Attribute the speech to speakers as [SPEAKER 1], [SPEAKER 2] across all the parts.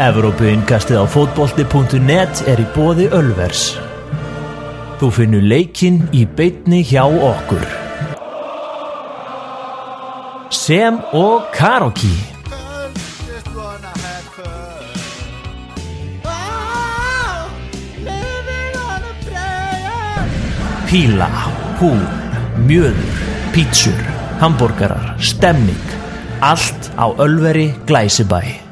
[SPEAKER 1] Evrópuinkastið á fótbolti.net er í bóði Ölvers. Þú finnur leikinn í beitni hjá okkur. Sem og Karoki. Píla, hú, mjöður, pítsur, hambúrgarar, stemning. Allt á Ölveri Glæsibæ.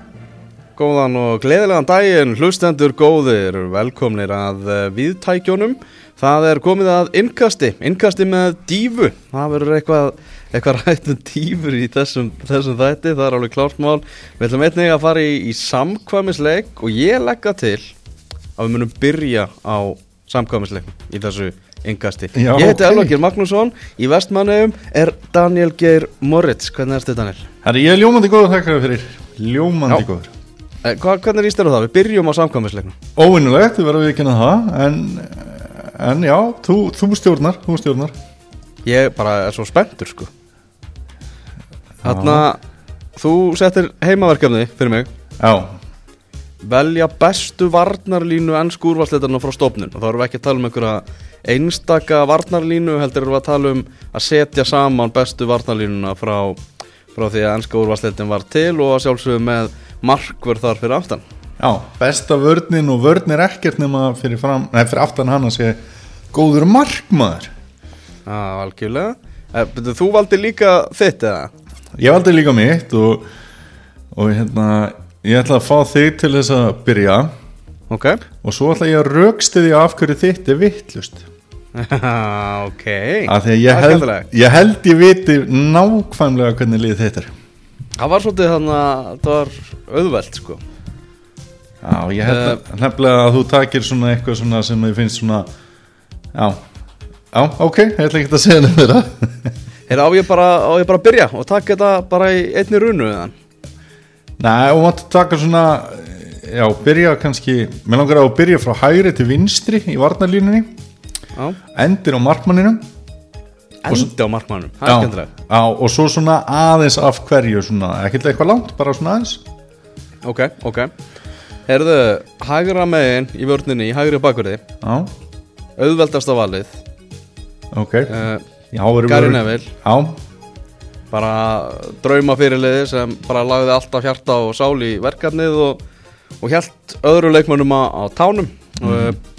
[SPEAKER 2] Góðan og gleðilegan daginn, hlustendur góðir, velkomnir að uh, viðtækjónum. Það er komið að innkasti, innkasti með dífu. Það verður eitthvað, eitthvað rætt um dífur í þessum, þessum þætti, það er alveg klárt mál. Við ætlum einnig að fara í, í samkvæmisleik og ég legga til að við munum byrja á samkvæmisleikum í þessu innkasti.
[SPEAKER 3] Já,
[SPEAKER 2] ég heiti
[SPEAKER 3] ok.
[SPEAKER 2] Elvakir Magnússon, í vestmannum er Daniel Geir Moritz. Hvernig erstu Daniel?
[SPEAKER 3] Herri, ég er ljómandi góður þakkar fyrir Ljómandi
[SPEAKER 2] Já.
[SPEAKER 3] góður
[SPEAKER 2] Eh, hva, hvernig líst þér á það? Við byrjum á samkvæmisleiknum.
[SPEAKER 3] Óvinnulegt, við verðum við ekki að það En, en já, þú, þú stjórnar Þú stjórnar.
[SPEAKER 2] Ég bara er svo spenntur sko. Þarna Þú settir heimaverkefni fyrir mig.
[SPEAKER 3] Já,
[SPEAKER 2] Velja bestu varnarlínu ennsku úrvarsleitarna frá stofnun. Þá erum við ekki að tala um einhverja einstaka varnarlínu Heldur erum við að tala um að setja saman bestu varnarlínuna frá, frá því að ennska úrvarsleitin var til Og að sjálfsögðu með markvör þar fyrir aftan.
[SPEAKER 3] Já, besta vörnin og vörn er ekkert nema fyrir, fram, nei, fyrir aftan hann að sé Góður markmaður.
[SPEAKER 2] Já, algjörlega. Eh, byrju, Þú valdi líka þitt eða?
[SPEAKER 3] Ég valdi líka mitt og, og hérna Ég ætla að fá þig til þess að byrja.
[SPEAKER 2] Ok.
[SPEAKER 3] Og svo ætla ég að því af hverju þitt er vittlust
[SPEAKER 2] ok.
[SPEAKER 3] Af því að
[SPEAKER 2] Það
[SPEAKER 3] ég
[SPEAKER 2] er
[SPEAKER 3] held,
[SPEAKER 2] skemmtilegt.
[SPEAKER 3] ég held ég viti nákvæmlega hvernig liðið þetta er
[SPEAKER 2] Það var svolítið þannig að það var auðvelt sko.
[SPEAKER 3] Já, ég held að nefnilega að þú takir svona eitthvað svona sem ég finnst svona Já, já, ok, ég ætla ekki að segja nefnir þeirra
[SPEAKER 2] Heyrðu, á ég bara, að byrja og taka þetta bara í einni runu eða?
[SPEAKER 3] Nei, og maður taka svona Já, byrja kannski Mér langar að byrja frá hægri til vinstri í varnarlínunni.
[SPEAKER 2] Já,
[SPEAKER 3] Endir á markmanninum
[SPEAKER 2] endi á markmannum, það er
[SPEAKER 3] já, og svo svona aðeins af hverju svona, ekkert eitthvað langt, bara svona aðeins.
[SPEAKER 2] Ok, ok. Heyrðu, hægra megin í vörninni, í hægri bakverði.
[SPEAKER 3] Já,
[SPEAKER 2] auðveldasta valið.
[SPEAKER 3] Ok.
[SPEAKER 2] Uh,
[SPEAKER 3] Já, verður
[SPEAKER 2] Gary Neville.
[SPEAKER 3] Já,
[SPEAKER 2] bara drauma fyrirliði sem bara lagði alltaf hjarta og sál í verkefnið og, og hjælt öðru leikmönnum á, á tánum. Og uh,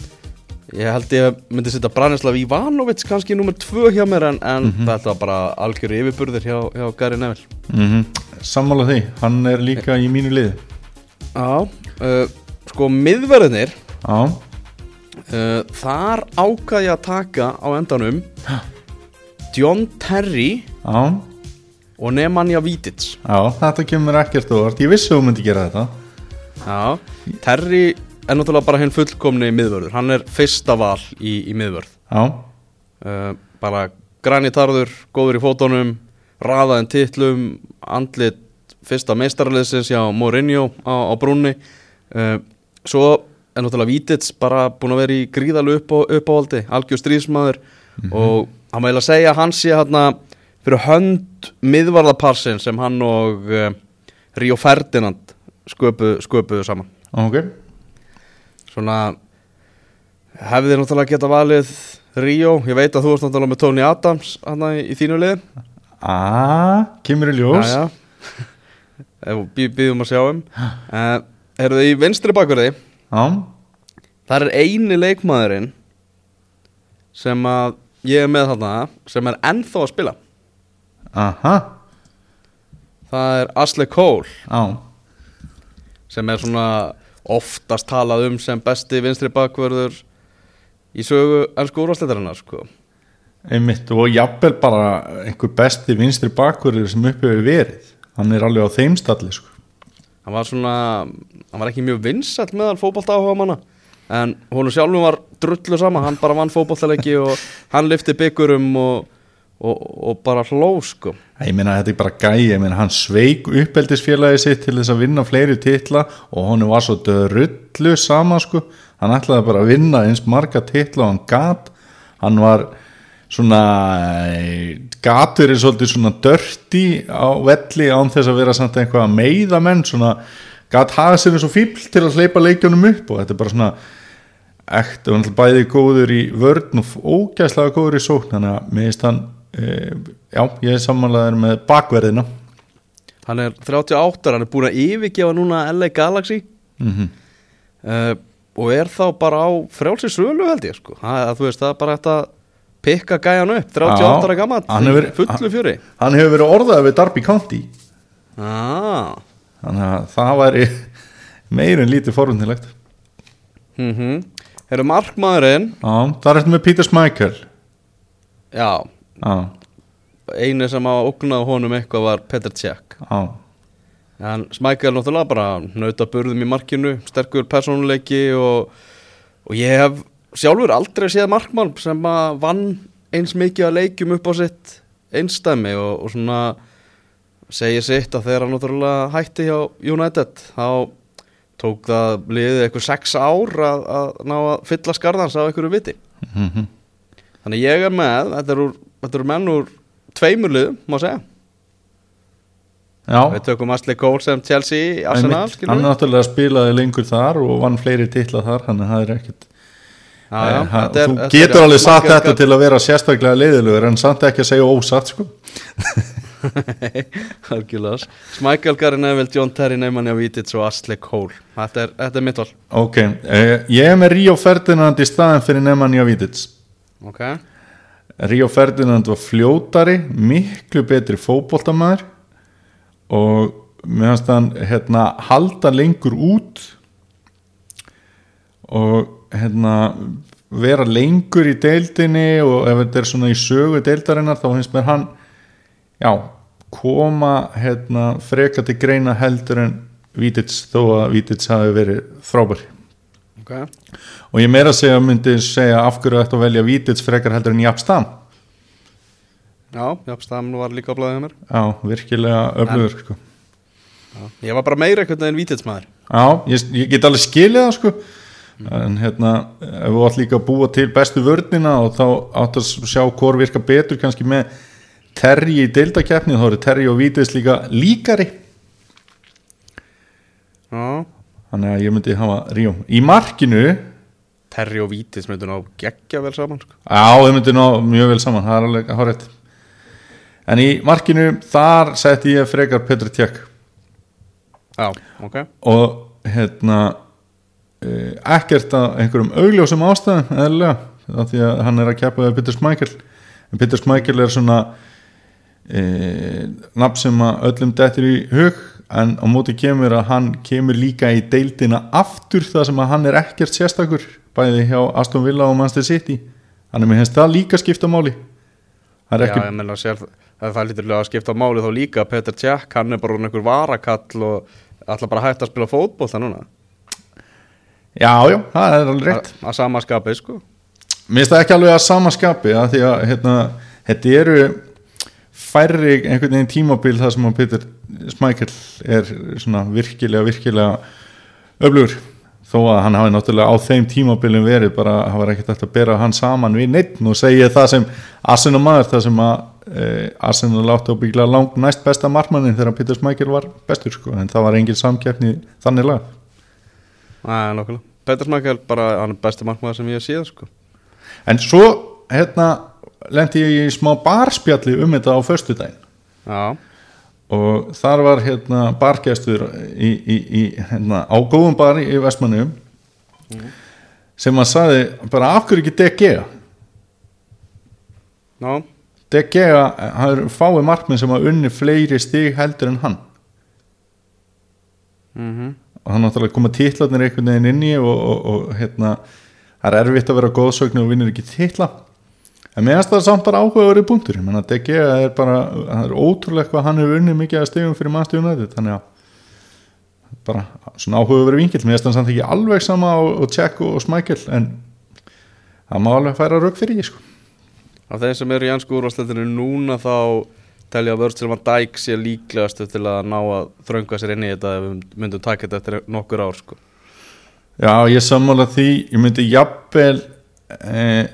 [SPEAKER 2] ég held ég myndi setja Branislav Ivanovic kannski nummer tvö hjá mér en, en þetta var bara algjöru yfirburðir hjá, hjá Gary Neville.
[SPEAKER 3] Mm sammála því. Hann er líka í mínu liði.
[SPEAKER 2] Já, uh, sko miðverðinir
[SPEAKER 3] Já,
[SPEAKER 2] uh, þar ákvað ég að taka á endanum John Terry
[SPEAKER 3] já.
[SPEAKER 2] og Nemanja Vític
[SPEAKER 3] Já, þetta kemur ekkert óvart, ég vissi að þú myndi gera þetta.
[SPEAKER 2] Já, Terry er náttúrulega bara hinn fullkomni miðvörður. Hann er fyrsta val í, í miðvörð.
[SPEAKER 3] Já,
[SPEAKER 2] uh, Bara granitarður, góður í fótunum Raðaðin titlum Andlit fyrsta meistaraliðsins Já, Mourinho á, á brúnni. Uh, Svo er náttúrulega Vítits bara búin að vera í gríðalu upp, uppáhaldi Algjör stríðsmaður. Og hann vil að segja að hann sé hérna Fyrir hönd miðvarðaparsin Sem hann og uh, Ríó Ferdinand sköpu, sköpuðu saman.
[SPEAKER 3] Ok
[SPEAKER 2] svona hefði þið náttúrulega geta valið Ríó, ég veit að þú ert náttúrulega með Tony Adams hana í, þínu lið
[SPEAKER 3] Ah, kemur í ljós.
[SPEAKER 2] Já ef við býðum að sjá um. Uh, eruð þið í vinstri bakverði
[SPEAKER 3] Já,
[SPEAKER 2] þar er eini leikmaðurinn sem að ég er með þarna sem er ennþá að spila.
[SPEAKER 3] Aha.
[SPEAKER 2] Það er Asle Cole
[SPEAKER 3] Já,
[SPEAKER 2] sem er svona oftast talað um sem besti vinstri bakverður í sögu ennsku úrvarsleitarinnar sko.
[SPEAKER 3] Einmitt og jafnvel bara einhver besti vinstri bakverður sem uppi hefur verið. Hann er alveg á þeim stalli sko.
[SPEAKER 2] hann var svona hann var ekki mjög vinsæll meðal fótbolta áhuga manna en hún sjálfum var drullu sama, hann bara vann fótboltaleiki og hann lifti byggurum og, og, og bara hló sko.
[SPEAKER 3] Ég meina þetta er bara gæi, ég meina hann sveik uppeldisfélagi sitt til þess að vinna fleiri titla og honum var svo drullu sama sko, hann ætlaði bara að vinna eins marga titla og hann gat. Hann var svona eh, gatur er svolítið svona dörti á velli án þess að vera samt eitthvað að meiða menn svona gæt hafa sér eins og fíbl til að hleypa leikjónum upp og þetta er bara svona ekt og náttúrulega bæði góður í vörn og ógæslega góður í sókn þannig að finnst hann já, ég er samanlegaður með bakverðina.
[SPEAKER 2] Hann er 38, hann er búin að yfirgefa núna LA Galaxy.
[SPEAKER 3] Mm
[SPEAKER 2] uh, og er þá bara á frjálsi sölu held ég sko. Það, þú veist það er bara að pikka gæjan upp 38
[SPEAKER 3] Já,
[SPEAKER 2] ára gammal
[SPEAKER 3] hann hefur-
[SPEAKER 2] fullu fjöri.
[SPEAKER 3] hann hefur verið orðað við Darby County.
[SPEAKER 2] Ah.
[SPEAKER 3] þannig að það væri meir en lítið forvundilegt
[SPEAKER 2] mm -hmm. Herru markmaðurinn
[SPEAKER 3] já, það er eftir með Peter Schmeichel.
[SPEAKER 2] Já,
[SPEAKER 3] já,
[SPEAKER 2] einu sem á ógnað honum eitthvað var Petr Cech.
[SPEAKER 3] Já,
[SPEAKER 2] en Smækjál náttúrulega bara nauta burðum í markinu, sterkur persónuleiki og, og ég hef sjálfur aldrei séð markmann sem að vann eins mikið að leikjum upp á sitt einstæmi og, og svona segir sitt að hann náttúrulega hætti hjá United þá tók það liðið eitthvað sex ár að, að ná að fylla skarðans á einhverju viti.
[SPEAKER 3] Mhm.
[SPEAKER 2] Þannig ég er með, þetta eru, þetta eru menn úr tveimur liðum, má segja.
[SPEAKER 3] Já,
[SPEAKER 2] Við tökum Ashley Cole sem Chelsea, Arsenal, skilur
[SPEAKER 3] hann náttúrulega spilaði lengur þar og vann fleiri titla þar það er ekkert
[SPEAKER 2] Já,
[SPEAKER 3] Eh, ha-
[SPEAKER 2] er-
[SPEAKER 3] þú getur alveg satt þetta til að vera sérstaklega leiðilegur en samt ekki að segja ósatt sko.
[SPEAKER 2] Smækjál Gary Neville, John Terry, Neymanja Vític og Ashley Cole. Þetta er, þetta er mitt val
[SPEAKER 3] ok, eh, ég er með Ríó Ferdinand í staðin fyrir Nemanja Vític
[SPEAKER 2] Ok,
[SPEAKER 3] Ríó Ferdinand var fljótari miklu betri fótboltamæður og mér finnst hann hérna, halda lengur út og hérna vera lengur í deildinni og ef þetta er svona í sögu deildarinnar þá finnst mér hann já, koma hérna, freka til greina heldur en Vítits þó að Vítits hafi verið frábær
[SPEAKER 2] ok.
[SPEAKER 3] Og ég meira segja myndi segja af hverju ætti að velja Vítits frekar heldur en Japstam
[SPEAKER 2] Já, Jafnstam var líka á blæðið mér.
[SPEAKER 3] Já, virkilega öflugur sko.
[SPEAKER 2] Ég var bara meira eitthvað en Vític maður.
[SPEAKER 3] Já, ég, ég get alveg skilið það sko. en hérna ef við átt líka að búa til bestu vörnina og þá átt að sjá hvort virka betur kannski með Terri í deildakeppni þá eru Terri og Vítits líka líkari.
[SPEAKER 2] Já,
[SPEAKER 3] þannig að ég myndi hafa Ríó. Í markinu
[SPEAKER 2] Terry og Vític myndu ná geggja vel saman sko.
[SPEAKER 3] Já, þau myndi ná mjög vel saman, það er alveg hárætt En í markinu, þar setti ég frekar Petr Tjekk
[SPEAKER 2] Já, ok.
[SPEAKER 3] Og hérna eh, ekkert að einhverjum augljósum ástæðum eðlilega, af því að hann er að við Peter Schmeichel. En Peter Schmeichel er svona e, nafn sem að öllum dettur í hug en á móti kemur að hann kemur líka í deildina aftur það sem að hann er ekkert sérstakur bæði hjá Aston Villa og Manchester City. Hann er með hens það líka skipta máli. Það er
[SPEAKER 2] Já,
[SPEAKER 3] ekki
[SPEAKER 2] ég menna sér það það lítur að skipta máli þá líka Petr Cech, hann er bara orðinn einhver varakall og ætla bara að hætta að spila fótbolta núna.
[SPEAKER 3] Já, já, það er alveg rétt.
[SPEAKER 2] Að- Að sama skapi, sko.
[SPEAKER 3] Mér finnst það ekki alveg að sama skapi að því að hérna, þetta eru færri einhvern veginn tímabil þar sem að Peter Smækjell er svona virkilega, virkilega öflugur. Þó að hann hafi náttúrulega á þeim tímabilum verið bara hafa ekkert eftir að bera hann saman við neitt og segja það sem Arsenal maður það sem að e, Arsenal átti að byggla lang næst besta markmannin þegar Peter Smækjell var bestur sko. En það var engin samkeppni þannig lag.
[SPEAKER 2] Æ, nokkulega Petr Smækjál bara, hann er besti markmaður sem ég séð, sko.
[SPEAKER 3] En svo hérna lendi ég í smá barspjalli um þetta á föstudaginn.
[SPEAKER 2] Já,
[SPEAKER 3] og þar var hérna bargæstur í, í, í, hérna, á góðum bar í Vestmannum sem að saði bara af hverju ekki DG
[SPEAKER 2] já,
[SPEAKER 3] DG hann er fáið markminn sem að unni fleiri stig heldur en hann.
[SPEAKER 2] Mhm.
[SPEAKER 3] Og hann náttúrulega koma titlarnir einhvern veginn inn í og, og, og hérna það er erfitt að vera góðsögn og vinnur ekki titla en meðan það er samt bara áhugaverið punktur. Ég menna DG er bara það er ótrúlega hvað hann hefur unnið mikið að stegum fyrir mannstjóðunætið þannig að bara svona áhugaverið vingill meðan það er samt ekki alveg sama og, Tjekk og, og Smækjel en það má alveg færa rauk fyrir ég sko.
[SPEAKER 2] Af þeim sem eru í ansku úrvarsleitinu núna þá telja að Virgil van Dijk sé líklegastu til að ná að þrönga sér inn í þetta ef við myndum taka þetta eftir nokkur ár sko.
[SPEAKER 3] Já, ég sammála því, ég myndi jafnvel eh,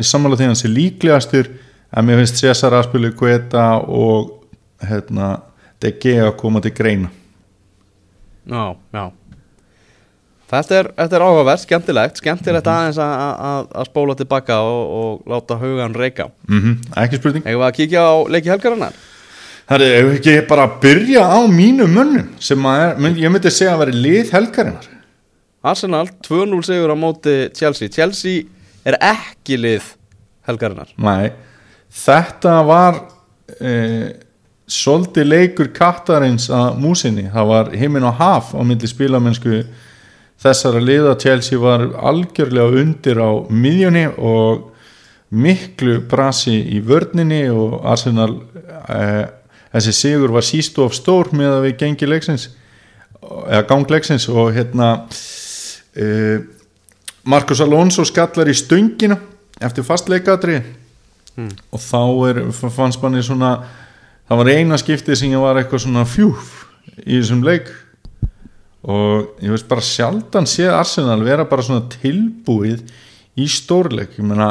[SPEAKER 3] sammála því að hann sé líklegastur að mér finnst Cesar að spila Guetta og hérna, DG að koma til greina.
[SPEAKER 2] Já, já. Þetta er, er áhugavert, skemmtilegt Skemmtilegt aðeins að- að að- spóla tilbaka og, og láta hugan reyka.
[SPEAKER 3] Mm ekki spurning.
[SPEAKER 2] Við að kíkja á leiki helgarinnar?
[SPEAKER 3] Það er ekki bara að byrja á mínu mönnum sem er, ég myndi segja að vera lið helgarinnar?
[SPEAKER 2] Arsenal 2-0 sigur á móti Chelsea. Chelsea er ekki lið helgarinnar.
[SPEAKER 3] Nei, þetta var e, svolítið leikur kattarins að músinni, það var himinn og haf á myndi spilamennsku þessara liða. Chelsea var algjörlega undir á miðjunni og miklu brasi í vörninni og Arsenal e, þessi sigur var sístu of stór með að við gengi leiksins eða gangleiksins og hérna e, Marcos Alonso skallar í stöngina eftir fastleikadri og þá er, fannst manni svona það var eina skiptið sem ég var eitthvað svona fjúf í þessum leik. Og ég veist bara sjaldan séð Arsenal vera bara svona tilbúið í stórleik. Ég meina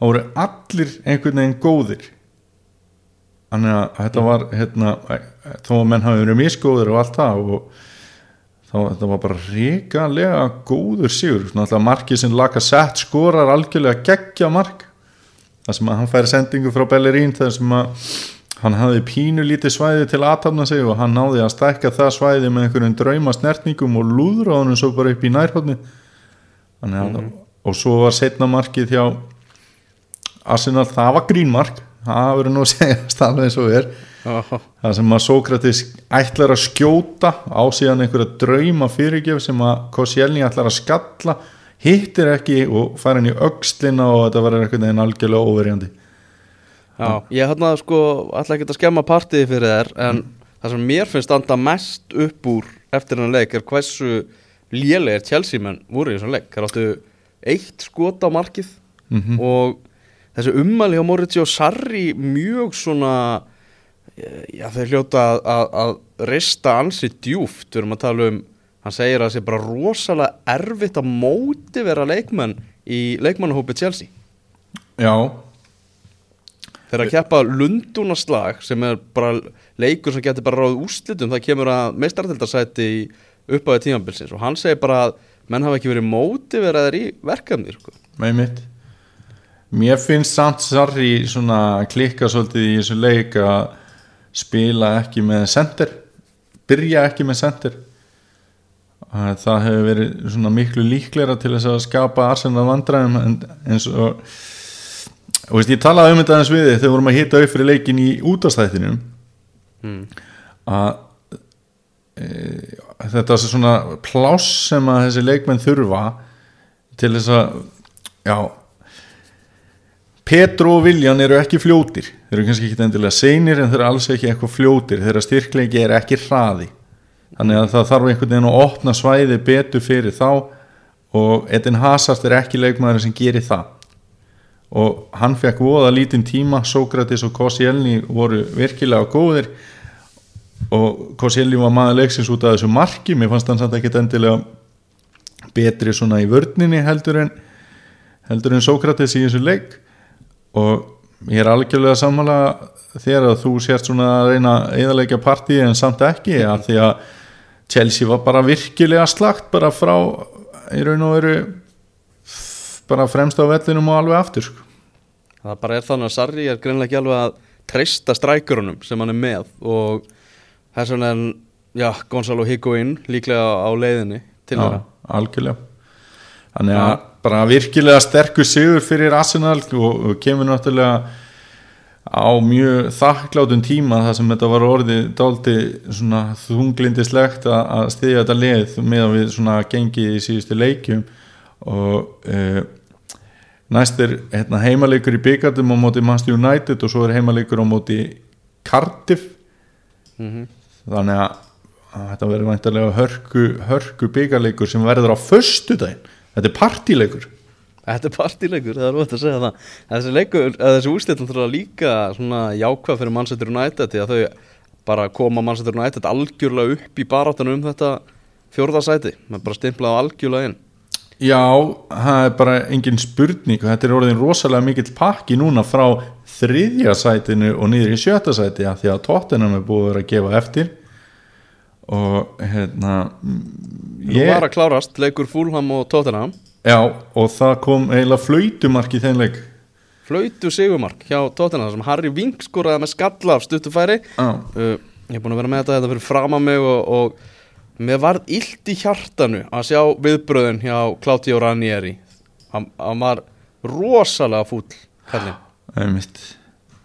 [SPEAKER 3] það voru allir einhvern veginn góðir. Þannig að þetta var hérna, þó að menn hafi verið misgóðir og allt það og þetta var bara ríkalega góður sigur, svona alltaf markið sem laka sett skorar algjörlega geggja mark. Það sem að hann færi sendingu frá Bellerín þar sem að hann hafði pínu lítið svæði til aðtapna sig og hann náði að stækka það svæði með einhverjum drauma snertningum og lúðra honum svo bara upp í nærhóttni þannig að og svo var setna markið hjá Arsenal, það var grínmark. Það verður nú að segja alveg eins og er það sem að Sókratis ætlar að skjóta á síðan einhverja drauma fyrirgjöf sem að Koscielny ætlar að skalla hittir ekki og fær hann í aukslina og þetta verður einhvern veginn algjörlega óverjandi.
[SPEAKER 2] Já, ég hérna sko ætla ekki að skemma partiði fyrir þær en það sem mér finnst standa mest upp úr eftir hann leik er hversu lélegir Chelsea menn voru í þessum leik. Það áttu eitt skot á markið
[SPEAKER 3] Mhm.
[SPEAKER 2] og þessi ummæli hjá Moritz og Sarri mjög svona já þeir hljóta að, að, að rista ansi djúft við erum að tala um hann segir að það sé bara rosalega erfitt að móti vera leikmenn í leikmannahópi Chelsea.
[SPEAKER 3] Já,
[SPEAKER 2] Þegar að keppa Lundunaslag sem er bara leikur sem getur bara ráð úrslitum það kemur að meistardeldarsæti í uppáði tímabilsins. Og hann segir bara að menn hafa ekki verið mótiveraðir í verkefni sko.
[SPEAKER 3] með mitt Mér finnst samt Sarri klikka svolítið í þessu leik að spila ekki með sender byrja ekki með sender Að það hefur verið svona miklu líklegra til þess að skapa Arsenal vandræðum en, eins og og veist, ég talaði um þetta aðeins við þegar við vorum að hita fyrir leikin í útastættinum
[SPEAKER 2] mm.
[SPEAKER 3] að e, þetta er svona pláss sem að þessi leikmenn þurfa til þess að já Petro og Viljan eru ekki fljótir þeir eru kannski ekki endilega seinir en þeir eru alls ekki eitthvað fljótir. Þeirra styrkleiki er ekki hraði. Þannig að það þarf einhvern veginn að opna svæði betur fyrir þá og Edin Hazard er ekki leikmaður sem gerir það. Og hann fekk voða lítinn tíma. Sókratis og Koscielny voru virkilega góðir og Koscielny var maður leiksins út af þessu marki. Mér fannst hann samt ekkert endilega betri svona í vörninni heldur en heldur en Sókratis í þessu leik. Og ég er algjörlega sammála þegar að þú sért svona að reyna að eðalegja partíi en samt ekki að því að Chelsea var bara virkilega slagt bara frá í raun og veru bara fremst á vellinum og alveg aftur sko.
[SPEAKER 2] Það bara er þannig að Sarri er greinlega ekki alveg að treysta strækjurunum sem hann er með og þess vegna er já, Gonzalo Higuain líklega á leiðinni til þeirra.
[SPEAKER 3] algjörlega þannig að bara virkilega sterkur sigur fyrir Arsenal og, kemur náttúrulega á mjög þakklátum tíma þar sem þetta var orðið dálti svona þunglindislegt að, stiðja þetta leið með að við svona gengið í síðustu leikjum. Og e, næst er hérna, heimaleikur í byggandum á móti Manchester United og svo er heimaleikur á móti Cardiff.
[SPEAKER 2] Mm
[SPEAKER 3] þannig að, að þetta verður væntalega hörku, hörku byggarleikur sem verður á föstudaginn þetta er partíleikur.
[SPEAKER 2] Þetta er partileikur, það er rót að segja það. Þessi leikur, þessi úrslitum þurfa líka svona jákvæð fyrir Manchester United því að þau bara koma Manchester United algjörlega upp í baráttan um þetta fjórðasæti, með bara stimplað algjörlega inn.
[SPEAKER 3] Já, það er bara engin spurning. Þetta er orðin rosalega mikill pakki núna frá þriðja sætinu og niður í sjötta sæti af því að tóttinam er búið að vera að gefa eftir og hérna
[SPEAKER 2] Nú
[SPEAKER 3] ég,
[SPEAKER 2] var að klárast leikur Fúlham og Tottenham.
[SPEAKER 3] Já, og það kom eiginlega flautumark í þeim leik.
[SPEAKER 2] Flautu sigumark hjá Tottenham sem Harry Vink skoraði með skalla af stuttufæri
[SPEAKER 3] já,
[SPEAKER 2] uh, ég er búin að vera með þetta þetta fyrir fram að mig og, og mér varð illt í hjartanu að sjá viðbröðin hjá Claudio Ranieri. Hann, hann var rosalega fúll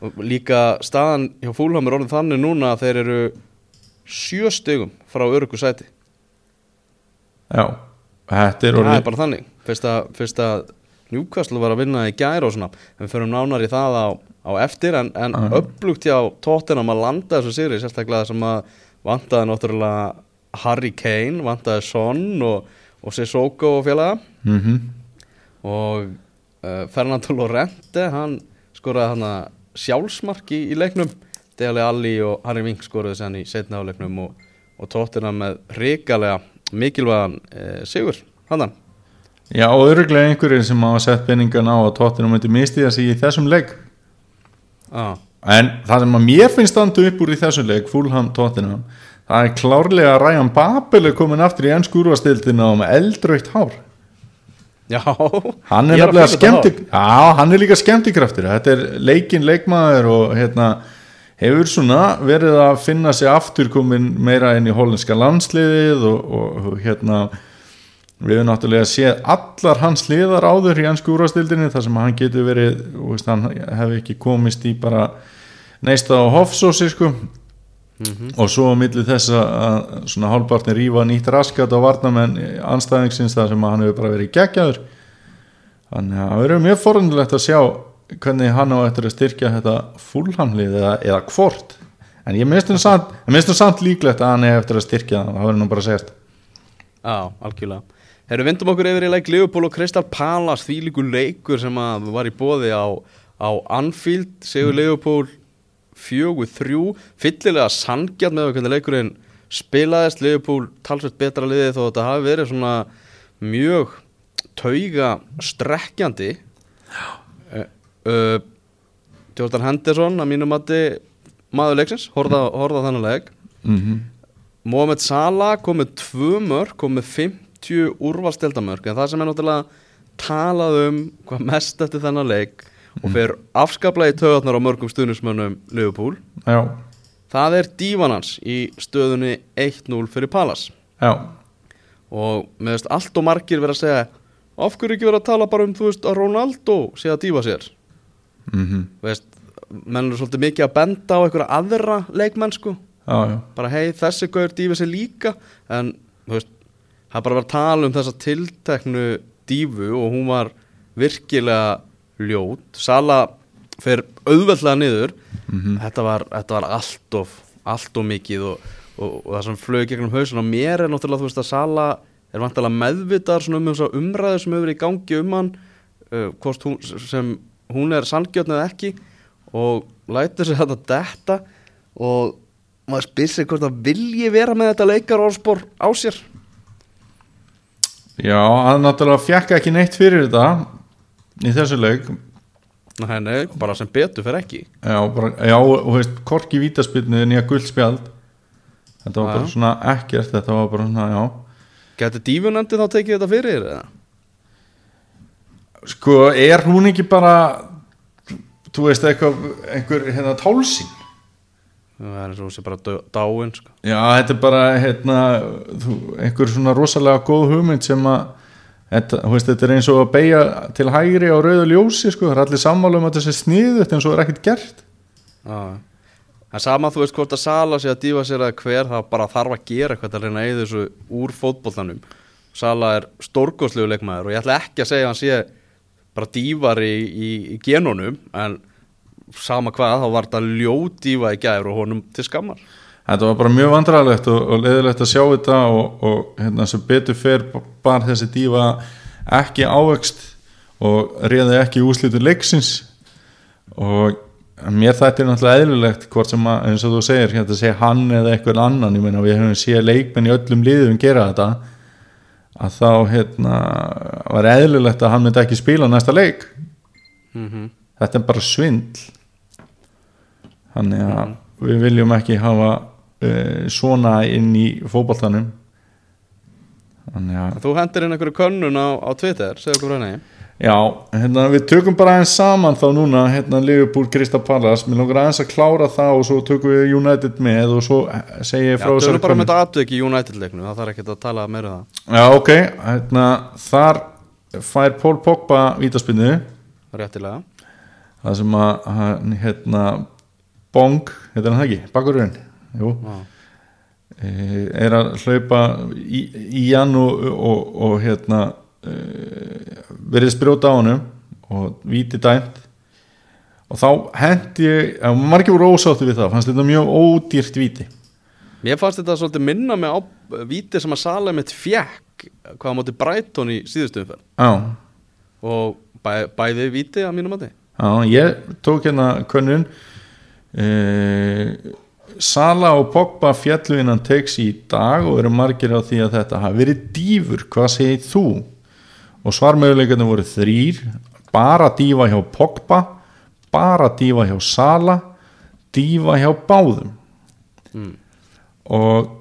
[SPEAKER 2] og líka staðan hjá Fúlham er orðin þannig núna að þeir eru sjö stugum frá örgu sæti.
[SPEAKER 3] Já, þetta er
[SPEAKER 2] það
[SPEAKER 3] orðið
[SPEAKER 2] er bara þannig. Fyrst að, fyrst að Newcastle var að vinna í gæri og svona. Við förum nánar í það á, á eftir en, en
[SPEAKER 3] Mhm.
[SPEAKER 2] upplugt hjá Tottenham að landa þessu sigri sérstaklega sem að vantaði náttúrulega Harry Kane, vantaði Son og, og Sissoko og félaga.
[SPEAKER 3] Mm
[SPEAKER 2] og uh, Fernando Lorente hann skoraði hann að sjálfsmark í, í leiknum Dele Alli og Harry Vink skoraði sér í setna á leiknum og, og Tottenham með ríkalega mikilvægan uh, sigur. Handan
[SPEAKER 3] Já, og öruglega einhverjir sem hafa sett penningan á að tóttinu myndi mistiða sig í þessum leik.
[SPEAKER 2] Ah.
[SPEAKER 3] En það sem að mér finnst standu upp úr í þessum leik, Fulham Tottenham það er klárlega að Ryan Babel er komin aftur í ennsku úrvastildina og með eldrautt hár.
[SPEAKER 2] Já.
[SPEAKER 3] Hann er
[SPEAKER 2] að þetta
[SPEAKER 3] skemmti. Já, hann er líka skemmtikraftur. Þetta er leikinn leikmaður og hérna hefur svona verið að finna sig aftur komin meira inn í hollenska landsliðið og, og, og hérna við höfum náttúrulega séð allar hans liðar áður í ennsku úrvastildinni þar sem hann getur verið, veist, hann hefur ekki komist í bara neista á hofsósi sko. Og svo á milli þess að- svona hálfbartin rífa nýtt raskat á varnamenn anstæðingsins þar sem hann hefur bara verið geggjaður. Þannig að það verður mjög forundilegt að sjá hvernig hann á eftir að styrkja þetta fullhamlið eða, eða hvort. En ég minnst um samt, um samt líklegt að hann er eftir að styrkja það, það verður nú bara að segja
[SPEAKER 2] Já, algjörlega. Herru, vindum okkur yfir í leik Liverpool og Crystal Palace því líkur leikur sem að var í bóði á, á Anfield. Segur Liverpool fjögur þrjú fyllilega sangjart með hvernig leikurinn spilaðist. Liverpool talsveit betra liðið þó að þetta hafi verið svona mjög tauga strekkjandi uh, uh, Jordan Henderson að mínum mati maður leiksins, horfða á þennan leik.
[SPEAKER 3] Mm -hmm.
[SPEAKER 2] Mohamed Salah kom með tvö mörg, kom með 50 úrvalsteldamörg en það sem er náttúrulega talað um hvað mest eftir þennan leik og fyrir afskaplega í töðarnar á mörgum stuðnismönnum Liverpool.
[SPEAKER 3] Já,
[SPEAKER 2] það er dívan hans í stöðunni 1-0 fyrir Palace.
[SPEAKER 3] Já,
[SPEAKER 2] og með veist allt og margir verið að segja af hverju ekki verið að tala bara um þú veist að Ronaldo sé að dífa sér
[SPEAKER 3] mm
[SPEAKER 2] veist, menn eru svolítið mikið að benda á einhverja aðra leikmenn sko.
[SPEAKER 3] Já, já.
[SPEAKER 2] bara hei þessi gaur dífi sig líka. En veist það er bara að tala um þessa tilteknu dífu og hún var virkilega ljót. Sala fer auðveldlega niður. Þetta, var, þetta var allt of allt of mikið og, og, og það sem flög gegnum hausun og mér er náttúrulega þú veist að Sala er vantilega meðvitaðar svona um þess að umræðu sem hefur verið í gangi um hann uh, hún, sem hún er sangjötn eða ekki og lætur sig þetta detta og maður spyr sig hvort það vilji vera með þetta leikar orðspor á sér.
[SPEAKER 3] Já, hann náttúrulega fjekk ekki neitt fyrir þetta í þessu leik.
[SPEAKER 2] Nei, nei, bara sem betur fyrir ekki.
[SPEAKER 3] Já, bara, já og veist, korki vítaspilnu nýja guldspjald þetta var
[SPEAKER 2] Já.
[SPEAKER 3] bara svona ekkert þetta var bara svona, já.
[SPEAKER 2] Gæti dífunandi þá tekið þetta fyrir eða?
[SPEAKER 3] Sko, er hún ekki bara þú veist eitthvað einhver hérna tálsinn
[SPEAKER 2] Það er hún sé bara dáin sko.
[SPEAKER 3] Já, þetta er bara hérna, þú, einhver svona rosalega góð hugmynd sem að þetta, veist, þetta er eins og að beigja til hægri á rauðu ljósi sko, það er allir sammála um að þetta sé sniðut en svo er ekkert gert.
[SPEAKER 2] Já. En sama þú veist hvort að Sala sé að dífa sér að hver það bara þarf að gera eitthvað að reyna að eyða þessu úr fótboltanum. Sala er stórgóðslegu leikmaður og ég ætla ekki að segja að hann sé bara dífar í, í, í genunum en sama hvað þá var þetta ljót dífa í gær og honum til skammar.
[SPEAKER 3] Þetta var bara mjög vandræðalegt og, og leðilegt að sjá þetta og, og hérna sem betur fer bar þessi dífa ekki ávöxt og réði ekki úslitur leiksins. Og mér þetta er náttúrulega eðlilegt hvort sem að, eins og þú segir, hérna segja hann eða eitthvað annan, ég meina við höfum séð leikmenn í öllum liðum gera þetta að þá hérna var eðlilegt að hann myndi ekki spila næsta leik.
[SPEAKER 2] Mm -hmm.
[SPEAKER 3] þetta er bara svindl. Þannig að við viljum ekki hafa uh, svona inn í fótboltanum. Þannig að
[SPEAKER 2] Þú hendir inn einhverju könnun á, á Twitter, segðu okkur frá henni
[SPEAKER 3] Já, hérna, við tökum bara aðeins saman þá núna, hérna Liverpool, Krista Pallas mér langar aðeins að klára það og svo tökum við United með og svo eh, segi ég
[SPEAKER 2] Já,
[SPEAKER 3] frá
[SPEAKER 2] þau
[SPEAKER 3] þessari
[SPEAKER 2] eru bara með þetta atvik í United-leiknu Það þarf ekki að tala meira um það.
[SPEAKER 3] Já, ok, hérna þar fær Paul Pogba vítaspinnu
[SPEAKER 2] Réttilega.
[SPEAKER 3] Það sem að hérna Bong, heitir hann það ekki, bakurinn Jú,
[SPEAKER 2] Já.
[SPEAKER 3] e, er að hlaupa í, í hann og, og, og hérna verið sprjóta á honum og víti dæmt. Og þá hendi ég, að margir voru ósáttu við það, fannst þetta mjög ódýrt víti.
[SPEAKER 2] Mér fannst þetta svolítið minna með á víti sem að Salem eitt fjekk hvað á móti Brighton í síðustu umferð.
[SPEAKER 3] Já,
[SPEAKER 2] og bæ, bæði víti að mínum mati.
[SPEAKER 3] Já, ég tók hérna könnun. Uh, Sala og Pogba fjallu innan teiks í dag og eru margir á því að þetta hafi verið dýfur, hvað segir þú? Og svarmöguleikarnir voru þrýr bara dífa hjá Pogba bara dífa hjá Sala dífa hjá báðum. Og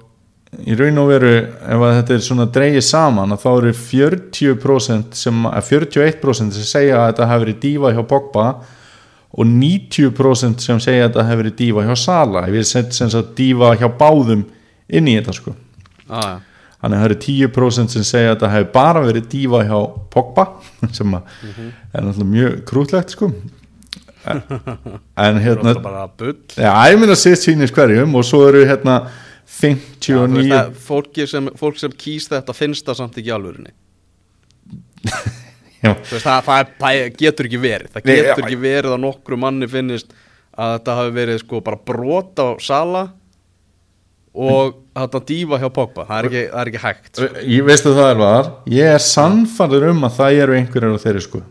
[SPEAKER 3] í raun og veru ef þetta er svona dreigið saman þá eru 40% sem, að 41% sem segja að þetta hafi verið dífa hjá Pogba og 90% sem segja að þetta hafi verið dífa hjá Sala. Ég sem sagt dífa hjá báðum inn í þetta sko.
[SPEAKER 2] Ah, ja.
[SPEAKER 3] Þannig að það eru 10% sem segja að þetta hafi bara verið dífa hjá Pogba sem að er náttúrulega mjög krútlegt sko. En, en hérna
[SPEAKER 2] Það
[SPEAKER 3] Já, ég minna sitt sýnis hverjum og svo eru hérna
[SPEAKER 2] Já, þú
[SPEAKER 3] 59
[SPEAKER 2] veist að fólki sem, fólk sem kýst þetta finnst það samt ekki veist, það, það, það getur ekki verið. Það
[SPEAKER 3] Nei,
[SPEAKER 2] getur
[SPEAKER 3] já.
[SPEAKER 2] ekki verið að nokkru manni finnist að þetta hafi verið sko bara brot á Sala og þetta dífa hjá Pogba. Það er ekki, það er ekki hægt sko.
[SPEAKER 3] ég veistu það er var? Ég er sannfærður um að það eru einhverjir á þeirri sko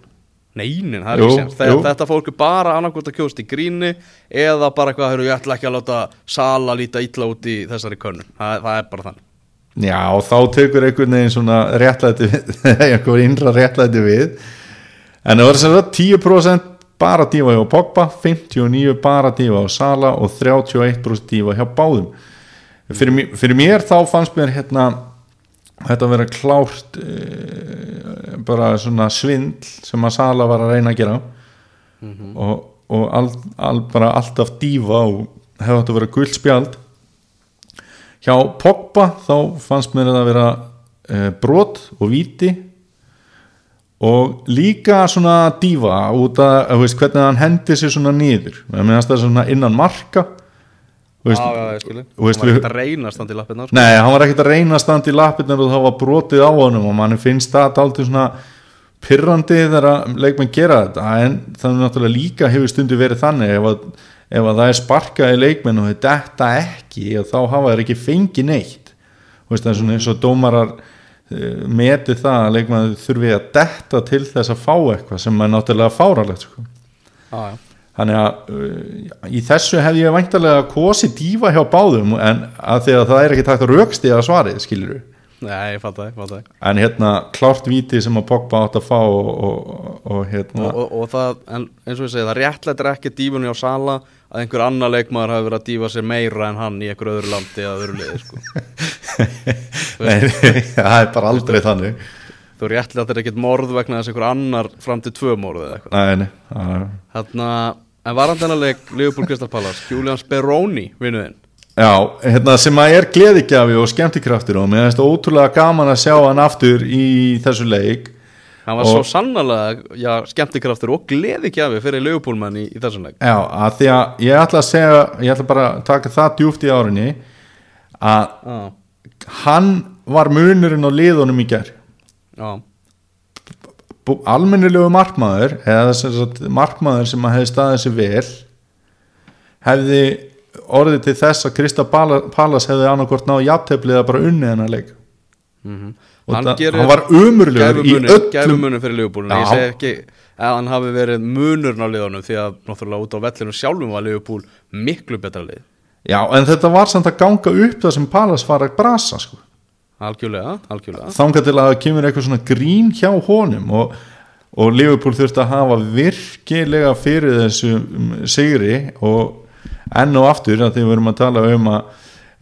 [SPEAKER 2] Neinin, það er
[SPEAKER 3] Jú,
[SPEAKER 2] ekki
[SPEAKER 3] jú.
[SPEAKER 2] Þetta fólk er bara annarkvort að kjóst í gríni eða bara eitthvað, heyrðu, ég ætla ekki að láta Sala líta illa út í þessari könnun. Það, það er bara þannig.
[SPEAKER 3] Já, þá tekur einhvern veginn svona réttlæti einhver innra réttlæti við. En það var sem sagt 10% bara dífa hjá Pogba 59 bara dífa á Sala og 31% dífa hjá báðum fyrir, fyrir mér þá fannst mér hérna þetta að vera klárt e, bara svona svindl sem að Sala var að reyna að gera. Og, og all, all, bara alltaf dífa og hefði átt að vera guld spjald. Hjá Pogba þá fannst mér þetta að vera e, brot og víti. Og líka svona dífa út veist, hvernig hann hendi sér svona meðast það svona innan marka veist,
[SPEAKER 2] Já, já,
[SPEAKER 3] veist
[SPEAKER 2] Það var ekki að reyna að standa í lappirnar sko.
[SPEAKER 3] Nei, hann var ekkert að reyna að standa í lappirnar og það var brotið á honum og mann finnst það aldrei svona pyrrandi þegar að leikmenn gera þetta en er náttúrulega líka hefur stundu verið þannig ef að, ef að það er sparkað í leikmenn og þetta ekki þá hafa þeir ekki fengið neitt veist, það er svona eins og dómarar uh, meti það að leikmenn þurfi að detta til þess að fá eitthvað sem er náttúrulega fáralegt sko.
[SPEAKER 2] Já, já
[SPEAKER 3] Þannig að uh, í þessu hef ég væntalega kosi dífa hjá báðum en að því að það er ekki takt að raukstiða svarið, skilur
[SPEAKER 2] Nei, ég fatt það, ég fatt það
[SPEAKER 3] en hérna klárt víti sem að Pogba átt að fá og, og, og hérna.
[SPEAKER 2] Og, og, og það, en eins og ég segi, það réttlættir ekki dífunni á Sala að einhver annar leikmaður hafi verið að dífa sér meira en hann í einhver öðru landi eða öðru liði sko.
[SPEAKER 3] Nei, það er bara aldrei þannig.
[SPEAKER 2] Þú réttlættir ekkert morð vegna þess einhver annar fram til tvö morð eða eitthvað.
[SPEAKER 3] Nei, nei, það er-
[SPEAKER 2] Þarna, en varandennaleg Liverpool Crystal Palace, Julian Speroni vinnuðinn,
[SPEAKER 3] Já, hérna sem að er gleðigjafi og skemmtikraftur og mér finnst ótrúlega gaman að sjá hann aftur í þessu leik.
[SPEAKER 2] Hann var
[SPEAKER 3] Og-
[SPEAKER 2] svo sannarlega já, skemmtikraftur og gleðigjafi fyrir Liverpoolmann í, í þessum leik.
[SPEAKER 3] Já, að því að ég ætla að segja ég ætla bara að taka það djúft í árinni að
[SPEAKER 2] Já,
[SPEAKER 3] hann var munurinn á liðunum í gær.
[SPEAKER 2] Já,
[SPEAKER 3] almennilegu markmaður eða markmaður sem hefði staðið sér vel hefði orðið til þess að Krista Pallas hefði annarkvort náð jafnteflið að bara unni hennar leik.
[SPEAKER 2] Mhm.
[SPEAKER 3] Og
[SPEAKER 2] Hann
[SPEAKER 3] það,
[SPEAKER 2] gerir
[SPEAKER 3] hann var umurlegur í öllum
[SPEAKER 2] gæfumunum fyrir en ég segi ekki að hann hafi verið munurinn á liðunum því að náttúrulega út á vellinu sjálfum var Liverpool miklu betra lið.
[SPEAKER 3] Já, en þetta var samt að ganga upp það sem Pallas var að brasa sko.
[SPEAKER 2] Algjörlega, algjörlega
[SPEAKER 3] þangað til að kemur eitthvað svona grín hjá honum og, og Liverpool þurfti að hafa virkilega fyrir þessu um, sigri og enn og aftur að því við erum að tala um að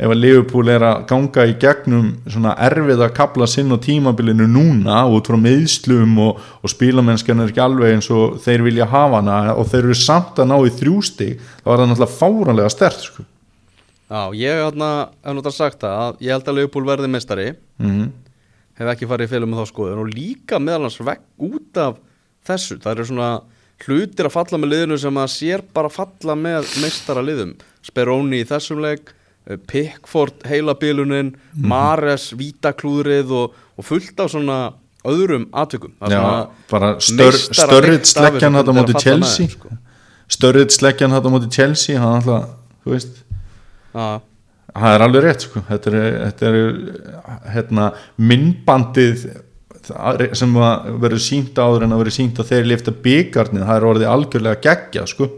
[SPEAKER 3] ef að Liverpool er að ganga í gegnum svona erfið að kapla sinn á tímabilinu núna út frá meðslum og, og spílamennskan er ekki alveg eins og þeir vilja hafa hana og þeir eru samt að ná í þrjústi þá er það náttúrulega fáranlega stert sko.
[SPEAKER 2] Já, ég hérna, hef náttúrulega sagt það að ég held að Leopold verði mestari
[SPEAKER 3] mm
[SPEAKER 2] hef ekki farið í félum með þá skoðun og líka meðal hans vekk út af þessu, það eru svona hlutir að falla með liðinu sem að sér bara falla með meistara liðum Speroni í þessum leik eh, Pickford heilabilunin Mares, Vítaklúðrið og, og fullt af svona öðrum er
[SPEAKER 3] Já, bara stör, störrið sleggjan
[SPEAKER 2] sem
[SPEAKER 3] móti Chelsea.
[SPEAKER 2] sko.
[SPEAKER 3] störrið sleggjan þetta móti Chelsea hann alltaf, þú veist það er alveg rétt sko. þetta er, þetta er hérna, myndbandið sem verður sínt áður en að verður sínt að þeir lifta byggarnir það er orðið algjörlega geggja sko.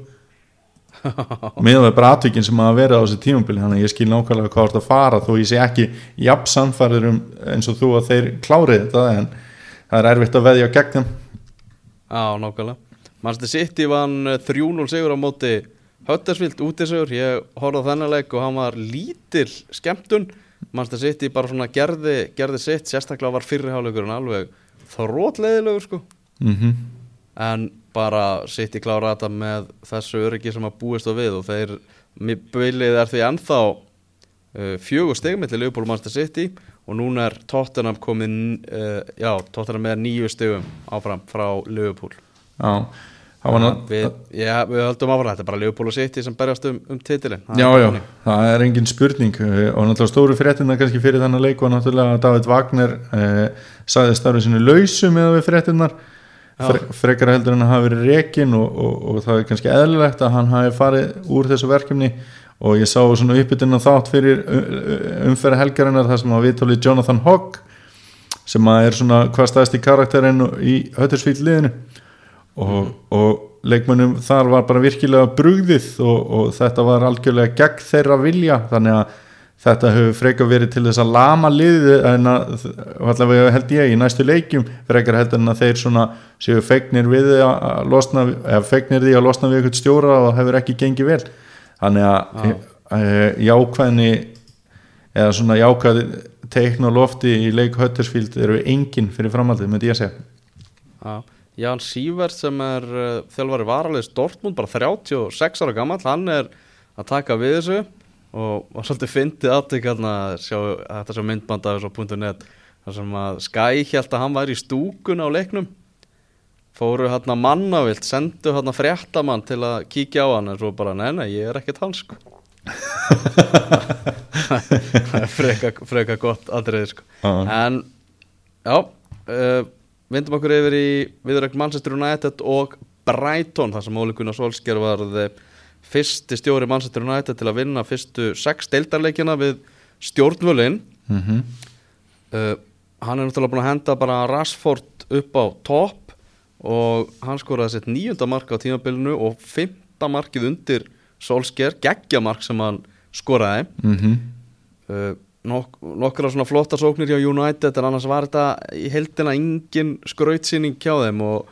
[SPEAKER 3] meðan það bara atvikin sem að vera á þessu tímabili þannig að ég skil nákvæmlega hvað það að fara þó ég sé ekki jafn samfærður um eins og þú að þeir klárið þetta en það er erfitt að veðja gegn þeim
[SPEAKER 2] Já, nákvæmlega Manchester City vann eh, 3-0 sigur á móti Höttersvild útisigur ég horfði þennan leik og hann var lítil skemmtun. Manchester City bara svona gerði, gerði sitt sérstaklega var fyrriháleikurinn alveg þrótleiðilegur sko.
[SPEAKER 3] Mm
[SPEAKER 2] en bara City klára þetta með þessu öryggi sem að búist á við og þeir bilið er því ennþá uh, fjögur stegmiðli Leopold og Manchester City og núna er Tottenham komin uh, já, Tottenham með nýju stegum áfram frá Leopold
[SPEAKER 3] Já,
[SPEAKER 2] við, já, við höldum áfram. Þetta er bara Leopold og City sem berjast um, um titilin
[SPEAKER 3] Já, já, það er engin spurning. Eh, og náttúrulega stóru fréttina kannski fyrir þannig leik og náttúrulega að David Wagner eh, sagði starfið sinni lausu með við fréttinnar Fre, frekar heldur en að hafa verið rekin og, og, og það er kannski eðlilegt að hann hafi farið úr þessu verkefni. Og ég sá svona uppbytun þátt fyrir umferð helgarinnar þar sem að viðtóli Jonathan Hogg sem að er svona hvað staðist í karakterinn í Höttersvíl liðinu og, og leikmönnum þar var bara virkilega brugðið og, og þetta var algjörlega gegn þeirra vilja. Þannig að þetta hefur frekar verið til þess að lama liðið en að allavega held ég í næstu leikjum frekar heldur en að þeir svona séu fegnir við að losna eða fegnir því að losna við eitthvað stjóra og hefur ekki gengið vel. Þannig að e, jákvæðni eða svona jákvæði teikn og lofti í leik Höttersfield eru engin fyrir framhaldið, myndi ég að segja.
[SPEAKER 2] Já, Jan Sívert sem er uh, þjálfari varalegs Dortmund, bara 36 ára gammal, hann er að taka við þessu og var svolítið fyndið aðtök hérna, sjá, þetta sem myndband af þessu á .net þar sem að Skye held að hann væri í stúkun á leiknum. Fóru hérna mannavilt, sendu hérna fréttamann til að kíkja á hann en svo bara, nei, nei, ég er ekkert hans sko. Það er freka, freka gott aðrið sko.
[SPEAKER 3] Já.
[SPEAKER 2] en já uh, vindum okkur yfir í viðrögn Manchester United og Brighton þar sem Óli Gunnar Solskjær var fyrsti stjóri Manchester United til að vinna fyrstu sex deildarleikina við stjórnvölin
[SPEAKER 3] mm -hmm.
[SPEAKER 2] uh, hann er náttúrulega búin að henda bara Rashford upp á topp og hann skoraði sitt nýjunda mark á tímabilinu og fymta markið undir Solskjær, geggjamark sem hann skoraði
[SPEAKER 3] Mm -hmm.
[SPEAKER 2] uh, nok nokkra svona flotta sóknir hjá United en annars var þetta í heldina engin skrautsýning hjá þeim og,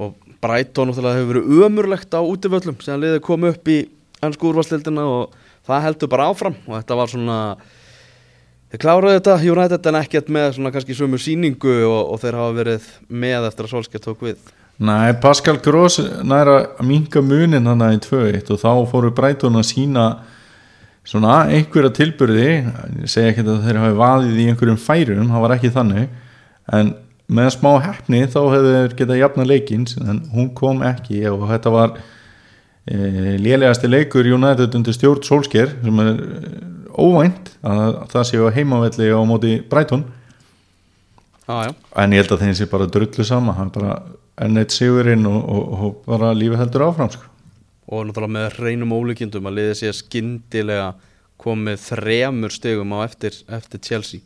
[SPEAKER 2] og Brighton náttúrulega hefur verið ömurlegt á útivöllum sem liðið kom upp í ennsku úrvarslildina og það heldur bara áfram og þetta var svona þeir kláruðu þetta United en ekkert með svona kannski sömu síningu og, og þeir hafa verið með eftir að Solskjaer tók við.
[SPEAKER 3] Nei, Pascal Gross næra að minka munin hann í 2-1 og þá fóru Brighton að sína svona einhverja tilburði ég segi ekki að þeir hafi vaðið í einhverjum færum, það var ekki þannig en með smá hefni þá hefur þeir getað jafna leikinn en hún kom ekki og þetta var e, lélegasti leikur United undir stjórn Solskjær sem er e, óvænt að það séu heimavelli á móti Brighton
[SPEAKER 2] ah,
[SPEAKER 3] en ég held að þeim sé bara drullu sama hann bara enn eitt sigurinn og, og, og bara lífi heldur áfram sko.
[SPEAKER 2] Og náttúrulega með reynum ólíkjendum að liðið sé skyndilega komið þremur stegum á eftir, eftir Chelsea.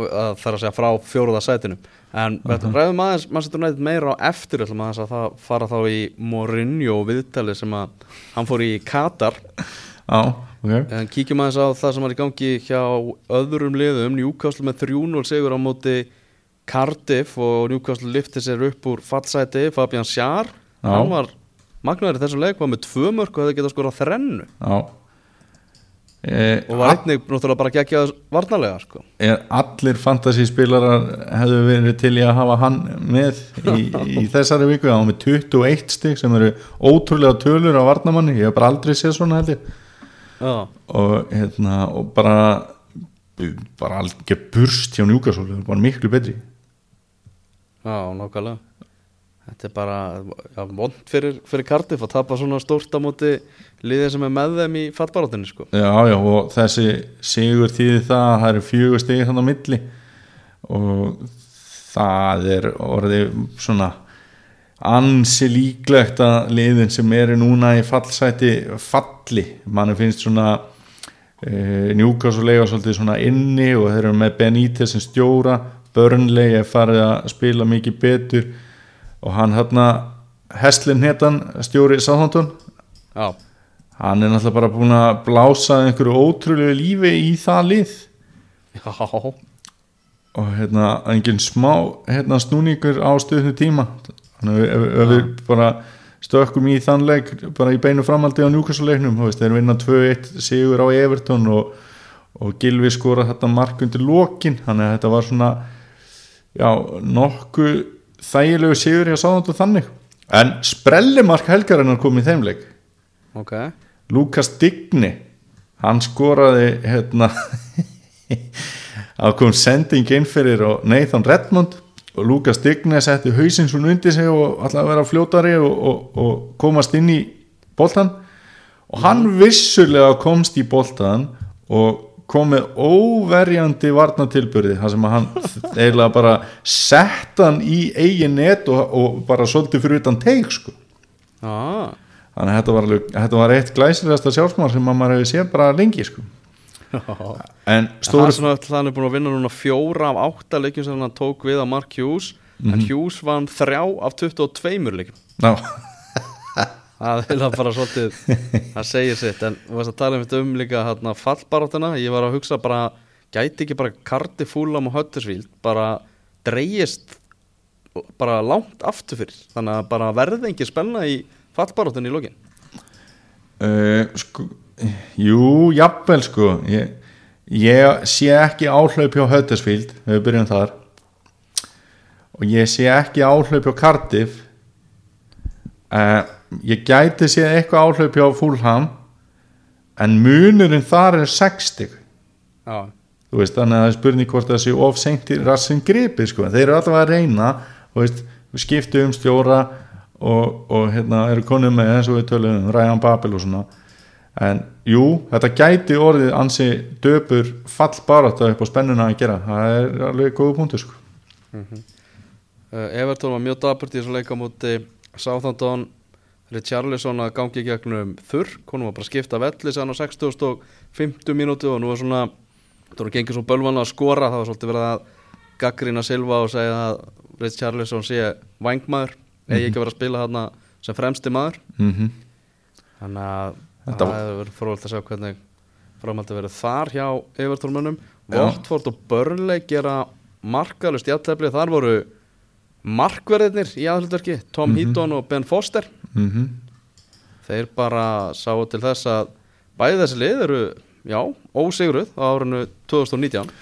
[SPEAKER 2] Að það er að segja frá fjóruða sætinu. En uh -huh. ræðum aðeins maður setur nættið meira á eftir að það fara þá í Mourinho viðtali sem að hann fór í Katar.
[SPEAKER 3] Já, ok.
[SPEAKER 2] En kíkjum aðeins á það sem var í gangi hjá öðrum liðum. Newcastle með 3-0 sigur á móti Cardiff og Newcastle lifti sér upp úr fallsæti. Fabian
[SPEAKER 3] Já.
[SPEAKER 2] hann var magnaður í þessum leik var með tvö mörg og hefði getað skorað þrennu.
[SPEAKER 3] Já. Eh,
[SPEAKER 2] og var einnig náttúrulega bara geggjað varnarlega sko.
[SPEAKER 3] er allir fantasíspilarar hefðu verið til í að hafa hann með í, í þessari viku. Var með 21 stig sem eru ótrúlega tölur á varnamanni, ég hef bara aldrei séð svona held ég.
[SPEAKER 2] Já,
[SPEAKER 3] og, hérna, og bara bara alveg burst hjá Njúkasólu bara miklu betri.
[SPEAKER 2] Já, nákvæmlega Þetta er bara já, vond fyrir, fyrir Cardiff að tapa svona stórt á móti liðið sem er með þeim í fallbarátunni sko.
[SPEAKER 3] já já og þessi sigur þýði það að það eru fjögur stig þannig á milli og það er orðið svona ansi líklegt að liðin sem eru núna í fallsæti falli, mann finnst svona e, njúkast og lega svolítið svona inni og þeir eru með Benítez sem stjóra, Burnley er farið að spila mikið betur og hann hérna Heslin hétan, stjóri Sáþóntun hann er náttúrulega bara búin að blása einhverju ótrúlegu lífi í það lið.
[SPEAKER 2] Já,
[SPEAKER 3] og hérna engin smá hérna snúningur á stöðnu tíma. Þannig að ef við bara stökkum í þann leik bara í beinu framaldi á njúkassuleiknum þeir vinna 2-1 sigur á Everton og, og Gilvi skora þetta mark undir lokin. Þannig að þetta var svona já, nokkuð þægilegu sigur ég að sá þetta þannig. En sprellimark helgarinnar kom í þeim leik.
[SPEAKER 2] Ok.
[SPEAKER 3] Lukas Digni hann skoraði hérna að kom sending inn fyrir og Nathan Redmond og Lukas Digni setti hausinn svona undir sig og ætlaði að vera fljótari og, og, og komast inn í boltan og hann vissulega komst í boltan og kom með óverjandi varnatilbyrði þar sem að hann eiginlega bara sett hann í eigin net og, og bara svolítið fyrir utan teik sko.
[SPEAKER 2] Já,
[SPEAKER 3] þannig að þetta var, alveg, þetta var eitt glæsilegasta sjálfsmál sem að maður hefði séð bara lengi sko. en
[SPEAKER 2] að hann er búin að vinna núna fjóra af átta leikjum sem hann tók við á Mark Hughes. En Hughes vann þrjá af 22 leikjum.
[SPEAKER 3] Ná,
[SPEAKER 2] það er bara svolítið það segir sitt en þú veist að tala um þetta um líka hérna, fallbaráttuna, ég var að hugsa bara gæti ekki bara karti fúlam og höttisvíld bara dreigist bara langt aftur fyrir? Þannig að bara verði ekki spenna í fallbaráttunni í lokin?
[SPEAKER 3] Uh, sko, jú, jafnvel sko. Ég, ég sé ekki áhlaup hjá Huddersfield við byrjum þar. Og ég sé ekki áhlaup hjá Cardiff. Uh, ég gæti sé eitthvað áhlaup hjá Fulham en munurinn þar er 60
[SPEAKER 2] já,
[SPEAKER 3] þú veist, þannig að það er spurning hvort það sé of seint í rassin gripi sko. þeir eru alltaf að reyna veist, við skiptu um stjóra og, og hérna eru konum með eins og við tölum um Ryan Babel og svona. En jú, þetta gæti orðið ansi döpur fall barátta upp á spennuna að gera. Það er alveg góðu punktur sko.
[SPEAKER 2] Uh, Everton var mjög dapurt í þessu leika múti Southampton Richarlison að gangi í gegnum þurr. Konum var bara að skipta velli sann á 60 og 50 mínútu og nú var svona það voru gengið svo bölvan að skora það var svolítið verið að gaggrina Silva og segja að Richarlison sé vangmaður eigi ekki að vera að spila þarna sem fremsti maður.
[SPEAKER 3] Mm -hmm.
[SPEAKER 2] þannig að
[SPEAKER 3] Þetta
[SPEAKER 2] það hefur verið frólægt að sjá hvernig framhaldi verið þar hjá Everton-mönnum
[SPEAKER 3] Já.
[SPEAKER 2] Watford og Burnley gera markalust játtlefli þar voru markverðirnir í aðhlutverki Tom Heaton og Ben Foster
[SPEAKER 3] Mm
[SPEAKER 2] þeir bara sáu til þess að bæði þessi lið eru já, ósigruð á árinu 2019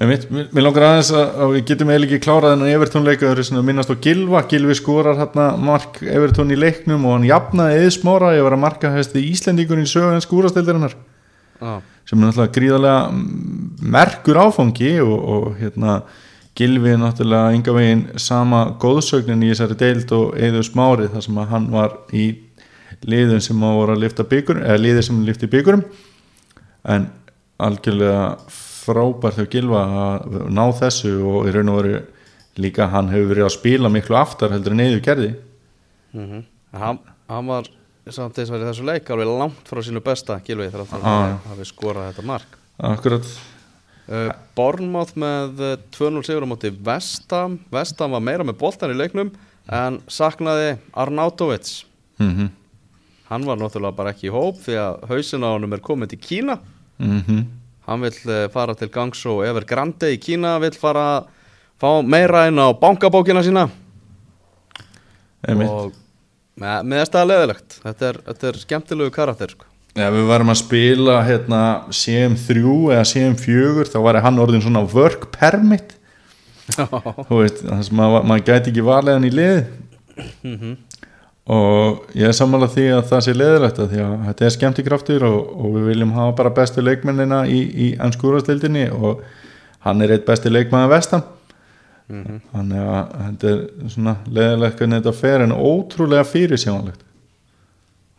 [SPEAKER 3] Mér, mér langar aðeins að, við getum eiginlega ekki klárað en Evertón leika þau eru minnast á Gilva Gilvi skorar hérna mark Evertón í leiknum og hann jafnaði eðsmóra ég var að marka Íslendingur í sögum skúrastildarinnar
[SPEAKER 2] já,
[SPEAKER 3] sem er náttúrulega gríðarlega merkur áfangi og, og hérna Gilvi er náttúrulega enga veginn sama góðsögnin í þessari deild og eða smári þar sem að hann var í liðum sem að voru að lifta byggur eða liðir sem lifti byggurum. En algjörlega frábært hjá Gilva að ná þessu og í raun og veru líka hann hefur verið að spila miklu aftar heldur en eða gerði.
[SPEAKER 2] Mm hann, hann var samt þess að þessu leik alveg langt frá sínu besta Gilvið þegar
[SPEAKER 3] Já,
[SPEAKER 2] hann
[SPEAKER 3] já.
[SPEAKER 2] hafi skorað þetta mark.
[SPEAKER 3] Akkurat
[SPEAKER 2] Uh, Bournemouth með uh, 2-0 sigur á móti Vestham Vestham var meira með boltan í leiknum en saknaði Arnautovic
[SPEAKER 3] mm
[SPEAKER 2] hann var náttúrulega bara ekki í hóp því að hausin á honum er komið til Kína
[SPEAKER 3] -hmm.
[SPEAKER 2] hann vill uh, fara til gangs og Evergrande í Kína vill fara að fá meira inn á bankabókina sína
[SPEAKER 3] Einmitt.
[SPEAKER 2] og með, með þetta leðilegt þetta er, þetta er skemmtilegu karakter sko.
[SPEAKER 3] Ef við varum að spila hérna, CM3 eða CM4 þá væri hann orðin svona work permit. Þú veist, maður, maður gæti ekki hann í lið. Og ég er sammálað því að það sé leðilegt að því að þetta er skemmtikraftur og, og við viljum hafa bara bestu leikmennina í, í ennskúrastildinni og hann er eitt besti leikmann vestan. Þannig að þetta er svona leðilegt hvernig þetta fer en ótrúlega fyrirsjónlegt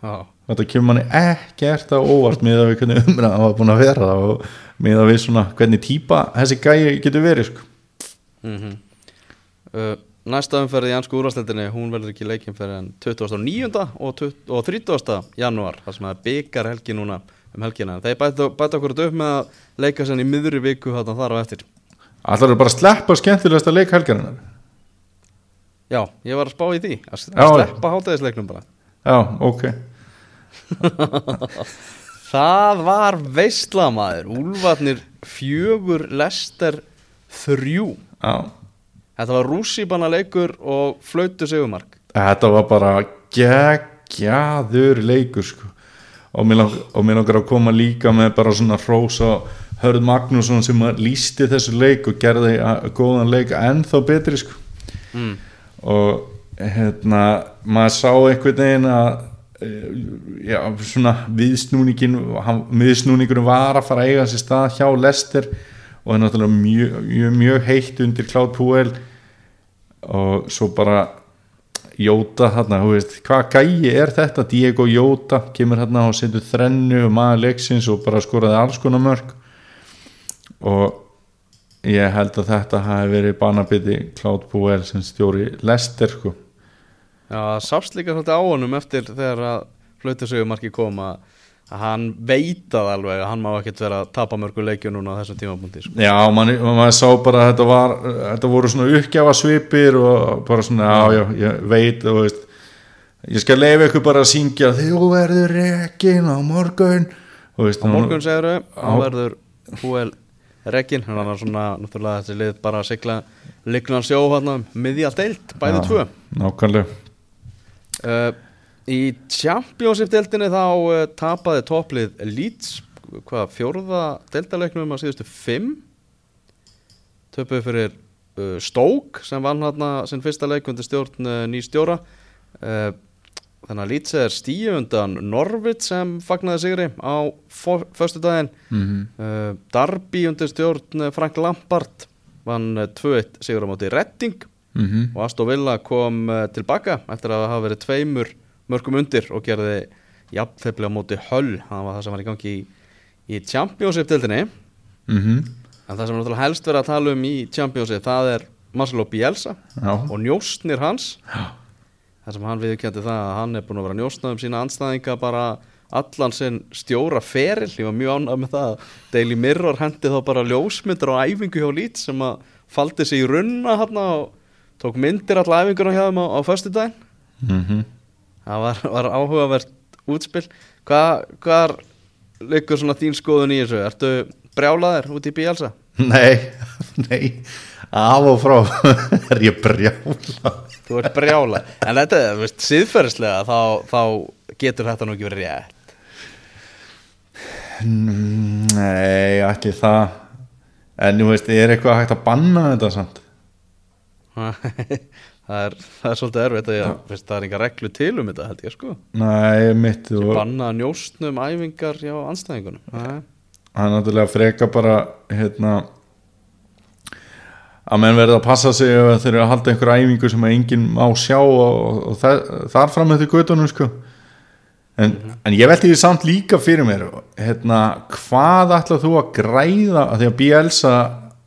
[SPEAKER 2] Já,
[SPEAKER 3] þetta kemur manni ekkert á óvart með að við hvernig umræða var búin að vera og með að við svona hvernig típa þessi gæi getur verið sko.
[SPEAKER 2] uh, Næsta umferð í ansku úrvarsleldinni hún verður ekki leikinn fyrir en 29. og, 20 og 30. janúar þar sem það er byggar helgi núna um helgina þeir bæta, bæta okkur upp með að leika sér í miðri viku þarna þar á eftir
[SPEAKER 3] Allar er bara að sleppa skemmtilegasta leik helgarinnar
[SPEAKER 2] Já, ég var að spá í því að, að sleppa hátæðisleiknum bara
[SPEAKER 3] Já, ok
[SPEAKER 2] Það var veislamaður Úlfarnir fjögur lester þrjú
[SPEAKER 3] Já
[SPEAKER 2] Þetta var rússipanna leikur og flautu segumark
[SPEAKER 3] Þetta var bara geggjaður leikur sko. og, mér langar að koma líka með bara svona hrós á Hörð Magnússon sem lísti þessu leik og gerði góðan leik ennþá betri sko.
[SPEAKER 2] mm.
[SPEAKER 3] og hérna maður sá einhvern veginn að já, svona viðsnúningin hann, viðsnúningurinn var að fara að eiga sér stað hjá Lester og það er náttúrulega mjög, mjög, mjög heitt undir Cloud Puel. Og svo bara Jóta þarna, þú veist, hvað gæi er þetta? Diego Jóta, kemur þarna og setur þrennu og maður leiksins og bara skoraði alls konar mörg og ég held að þetta hafi verið banabiti Cloud Puel sem stjóri Lester sko
[SPEAKER 2] það sást líka svolítið á honum eftir þegar að flautu segumarki kom að hann veitað alveg að hann má ekkert vera að tapa mörgu leikju núna á þessum tímapunkti sko.
[SPEAKER 3] Já, mann, maður sá bara að þetta var þetta voru svona uppgjafa svipir og bara svona, já, já, ég veit og veist, ég skal leifa ykkur bara að syngja þú verður rekin á morgun. Og veist,
[SPEAKER 2] Á morgun segir þau,
[SPEAKER 3] Á-
[SPEAKER 2] hann verður húel rekkin, hann er svona náttúrulega þessi lið bara að sigla liknan sjó hann um miðja deilt, bæði
[SPEAKER 3] Já,
[SPEAKER 2] tvö.
[SPEAKER 3] Nákvæmlega
[SPEAKER 2] uh, Í Championship-deildinni þá uh, tapaði topplið Leeds hvað fjórða deildaleiknum að síðustu fimm. Töpuði fyrir uh, Stoke sem vann hann sinn fyrsta leik undir stjórn uh, ný stjóra. Uh, þannig að Leeds er stíu undan Norvit sem fagnaði sigri á förstu daginn
[SPEAKER 3] mm -hmm.
[SPEAKER 2] uh, Darby undir stjórn Frank Lampard vann uh, 2-1 sigur á móti Redding
[SPEAKER 3] Mhm.
[SPEAKER 2] og Aston Villa kom uh, tilbaka eftir að hafa verið tveimur mörgum undir og gerði jafntefli á móti Hull, það var það sem var í gangi í, í Championship-dildinni
[SPEAKER 3] Mhm.
[SPEAKER 2] en það sem náttúrulega helst verið að tala um í Championship það er Marcelo Bielsa
[SPEAKER 3] Já,
[SPEAKER 2] og njóstnir hans
[SPEAKER 3] Já.
[SPEAKER 2] þar sem hann viðkjönti það að hann er búin að vera njóstnað um sína anstæðinga bara allan sinn stjóra feril ég var mjög ánægð með það að Daily Mirror hendi þá bara ljósmyndir á æfingu hjá Lít sem að faldi sig í runna hann og tók myndir alla æfinguna hjá þeim á, á föstudaginn.
[SPEAKER 3] Mhm.
[SPEAKER 2] það var, var áhugavert útspill hvað hvar liggur svona þín skoðun í þessu? Ertu brjálaðir út í Bielsa?
[SPEAKER 3] Nei, nei. Af og frá er ég brjála
[SPEAKER 2] Þú ert brjálað en þetta, þú veist, síðferðislega þá, þá getur þetta nú ekki verið rétt.
[SPEAKER 3] Nei, ekki það. En þú veist, er eitthvað hægt að banna þetta samt?
[SPEAKER 2] það er, það er svolítið erfitt að ég, veist, það er enga reglu til um þetta held ég sko.
[SPEAKER 3] Nei, mitt
[SPEAKER 2] sem
[SPEAKER 3] og
[SPEAKER 2] banna njóstnum æfingar hjá anstæðingunum
[SPEAKER 3] hann er náttúrulega freka bara hérna að menn verða að passa sig ef þeir eru að halda einhver æfingu sem að enginn má sjá og, og, það, þar fram með því göttunum sko. En, en ég velti því samt líka fyrir mér hérna, hvað ætlað þú að græða? Að því að Bielsa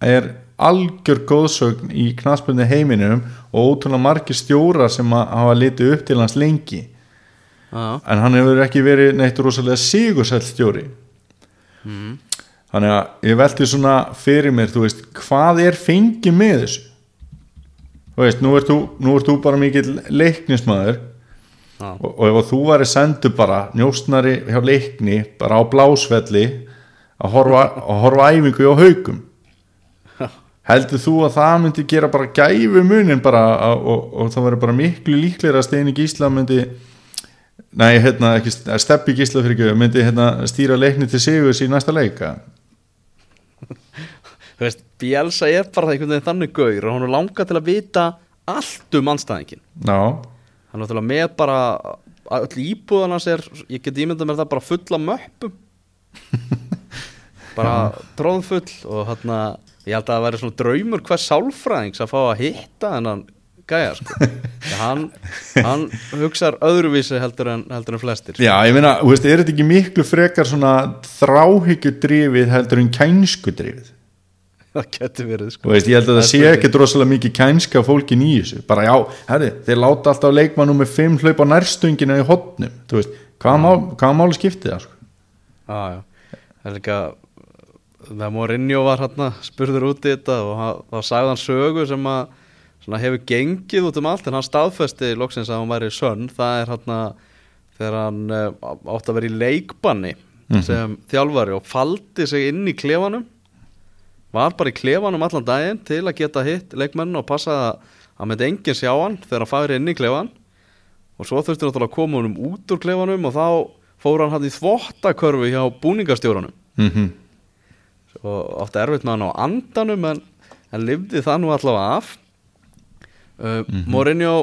[SPEAKER 3] er algjör góðsögn í knaspunni heiminum og ótrúlega margir stjóra sem hafa litið upp til hans lengi.
[SPEAKER 2] Já.
[SPEAKER 3] en hann hefur ekki verið neitt rosalega sigursæll stjóri. Þannig að ég velti svona fyrir mér, þú veist, hvað er fengið með þessu? Þú veist, nú ert þú, nú ert þú bara mikill leiknismæður
[SPEAKER 2] Já.
[SPEAKER 3] og, og ef þú væri sendu bara njóstnari hjá leikni bara á blásvelli að horfa, að horfa æfingu á haugum heldur þú að það myndi gera bara gæfi munin bara að, og, og það væri bara miklu líklega að Steini Gísla myndi nei, hérna, ekki steppi gísla fyrir ekki, myndi hérna stýra leikni til sigurs í næsta leika
[SPEAKER 2] Þú veist, Bielsa er bara einhvern veginn þannig gaur og hún er langa til að vita allt um anstæðingin
[SPEAKER 3] já,
[SPEAKER 2] hann er náttúrulega með bara öll íbúðan hans er, ég get ímyndað mér það bara fulla möppum bara tróðfull og hann ég held að það væri svona draumur hver sálfræðings að fá að hitta þennan gæja sko. Hann, hann hugsar öðruvísi heldur en, heldur en flestir.
[SPEAKER 3] Já, ég meina, þú veist, er þetta ekki miklu frekar svona þráhyggjudrifið heldur en kænskudrifið
[SPEAKER 2] það getur verið sko.
[SPEAKER 3] veist, ég held að það
[SPEAKER 2] Það
[SPEAKER 3] sé ekki drossalega mikið kænska fólkin í þessu. Bara já, herri, þeir láta alltaf leikmannum með fimm hlaup á nærstöngina í hotnum þú veist, hvaða mál, hvaða máli skiptið það sko?
[SPEAKER 2] Já, já, það er líka þegar Mourinho var hérna spurður út í þetta og hann- þá sagði hann sögu sem að hefur gengið út um allt en hann staðfesti loksins að hann væri sönn. Það er hérna þegar hann uh, átt að vera í leikbanni sem þjálfari og faldi sig inn í klefanum. Var bara í klefanum allan daginn til að geta hitt leikmenn og passa að hann myndi enginn sjá hann þegar hann færi inn í klefan og svo þurfti náttúrulega að koma honum út úr klefanum og þá fór hann hann í þvottakörfu hjá búningastjóranum.
[SPEAKER 3] Mm
[SPEAKER 2] og átti erfitt með hann á andanum en, en lifði það nú allavega af. Uh, Mourinho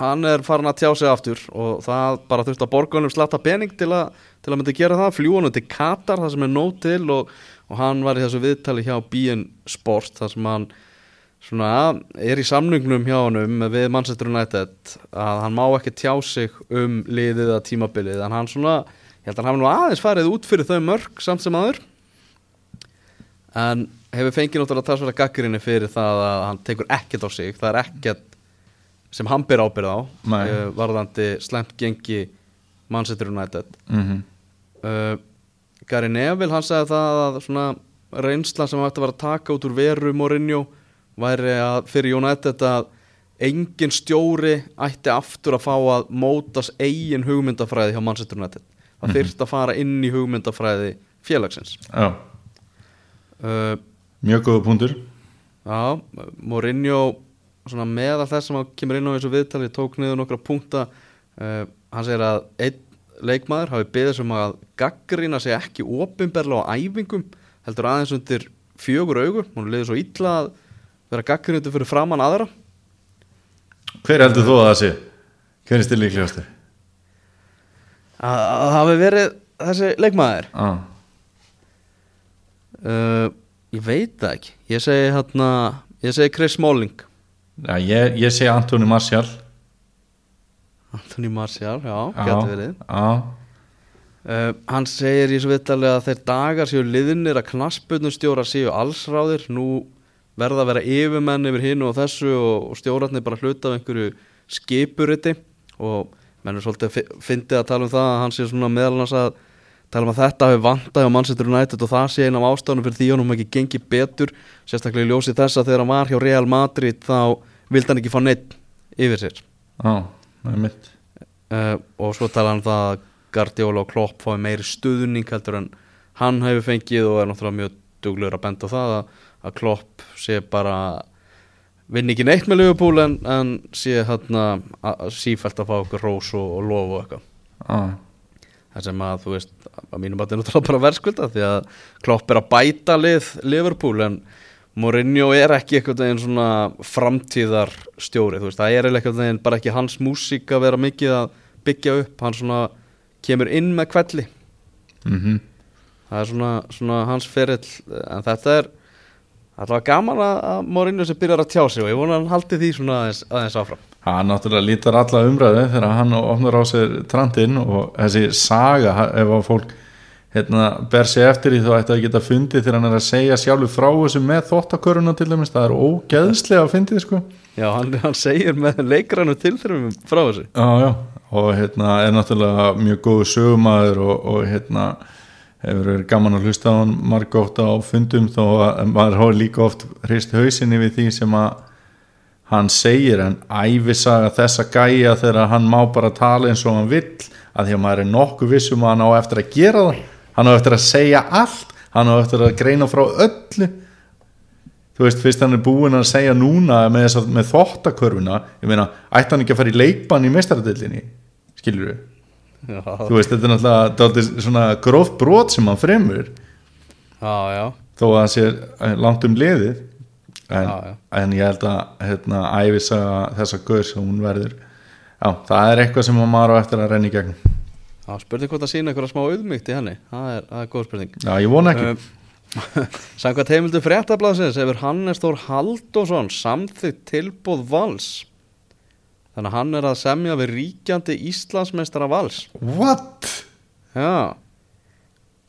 [SPEAKER 2] hann er farin að tjá sig aftur og það bara þurfti að borgunum slatta pening til til að myndi gera það fljúanum til Katar það sem er nóg til og, og hann var í þessu viðtali hjá BN Sport það sem hann svona er í samningnum hjá honum við Manchester United að hann má ekki tjá sig um liðið að tímabilið en hann svona, ég held að hann hafi nú aðeins farið út fyrir þau mörg samt sem aður en hefur fengið náttúrulega talsverða gaggrinni fyrir það að hann tekur ekkert á sig. Það er ekkert sem hann ber ábyrð á uh, varðandi slemt gengi Manchester United.
[SPEAKER 3] -hmm.
[SPEAKER 2] uh, Gary Neville hann sagði það að svona reynsla sem hann ætti að vera að taka út úr veru Mourinho væri að fyrir United að engin stjóri ætti aftur að fá að mótas eigin hugmyndafræði hjá Manchester United. Það þyrfti að fara inn í hugmyndafræði félagsins.
[SPEAKER 3] Já,
[SPEAKER 2] uh,
[SPEAKER 3] mjög góða punktur
[SPEAKER 2] Já, Mourinho svona meðal þess sem hann kemur inn á þessu viðtali tók niður nokkra punkta uh, hann segir að einn leikmaður hafi beðið sem að gaggrina sig ekki opinberlega á æfingum heldur aðeins undir fjögur augu hún liður svo illa að vera gaggrindu fyrir framann aðra
[SPEAKER 3] hver heldur þú að það sé? hver er stil líklegastur?
[SPEAKER 2] að það hafi verið þessi leikmaður
[SPEAKER 3] ah.
[SPEAKER 2] Uh, ég veit það ekki. Ég segi hérna ég segi Chris Smalling.
[SPEAKER 3] Já, ég, ég segi Antoni Martial.
[SPEAKER 2] Anthony Martial, já, gæti verið.
[SPEAKER 3] já,
[SPEAKER 2] Uh, hann segir í svo viðtali að þeir dagar séu liðnir að knaspunustjóra séu allsráðir. Nú verða að vera yfirmenn yfir hinn og þessu og, og stjórarnir bara hluta af einhverju skipuriti. Og menn er svolítið fyndið að tala um það að hann sé svona meðal annars að tala um að þetta hafi vantað á Manchester United og það sé einn af ástæðunum fyrir því hann ekki gengi betur sérstaklega í ljósi þess að þegar hann var hjá Real Madrid þá vildi hann ekki fá neitt yfir sér.
[SPEAKER 3] Mitt
[SPEAKER 2] uh, og svo tala hann um það að Guardiola og Klopp fái meiri stuðning heldur en hann hefur fengið og er náttúrulega mjög duglegur að benda það að, að Klopp sé bara vinn ekki neitt með Liverpool en, en sé hérna sífellt að fá okkur rós og, og lof og eitthvað.
[SPEAKER 3] Ah.
[SPEAKER 2] það sem að þú veist að mínum að þetta er náttúrulega bara verðskulda því að Klopp er að bæta lið Liverpool en Mourinho er ekki eitthvað veginn svona framtíðar stjóri þú veist, það er eitthvað veginn bara ekki hans músík að vera mikið að byggja upp hann svona kemur inn með kvelli
[SPEAKER 3] mm
[SPEAKER 2] það er svona, svona hans ferill en þetta er var gaman að Mourinho sem byrjar að tjá sig og ég vona að hann haldi því svona aðeins, aðeins áfram
[SPEAKER 3] hann náttúrulega lítar alla umræðu þegar hann opnar á sér trantinn og þessi saga ef að fólk hérna, ber sig eftir því þá ætti að geta fundið þegar hann er að segja sjálfur frá þessu með þóttaköruna til dæmis, það er ógeðslega að fyndið sko.
[SPEAKER 2] Já, hann, hann segir með leikrannu tilþrifum frá þessu.
[SPEAKER 3] Já, já, og hérna er náttúrulega mjög góðu sögumæður og, og hérna hefur verið gaman að hlusta á hann margótt á fundum þó að maður hóði líka oft hrist hausinni við því sem að hann segir en æfisaga þessa gæja þegar hann má bara tala eins og hann vill að því að maður er nokkuð vissum að hann á eftir að gera það. Hann á eftir að segja allt hann á eftir að greina frá öllu. Þú veist, fyrst hann er búinn að segja núna með, þessa, með þvottakörfuna ég meina, ætti hann ekki að fara í leikbann í mestaradillinni skilur við
[SPEAKER 2] Já,
[SPEAKER 3] þú veist, þetta er náttúrulega svona gróft brot sem hann fremur.
[SPEAKER 2] Já, já,
[SPEAKER 3] þó að það sé langt um liðið en,
[SPEAKER 2] Já, já.
[SPEAKER 3] en ég held að hérna, æfisa þessa gaur sem hún verður. Já, það er eitthvað sem maður á eftir að renna í gegnum.
[SPEAKER 2] Já spurning hvort að sína einhverja smá auðmygt í henni. Það er, það er góð spurning.
[SPEAKER 3] Já, ég vona ekki.
[SPEAKER 2] Um, Samkvæmt heimildu fréttablasins hefur Hannes Þór Halldórsson samþykkt tilbúð vals. Þannig að hann er að semja við ríkjandi Íslandsmeistara vals.
[SPEAKER 3] What?
[SPEAKER 2] Já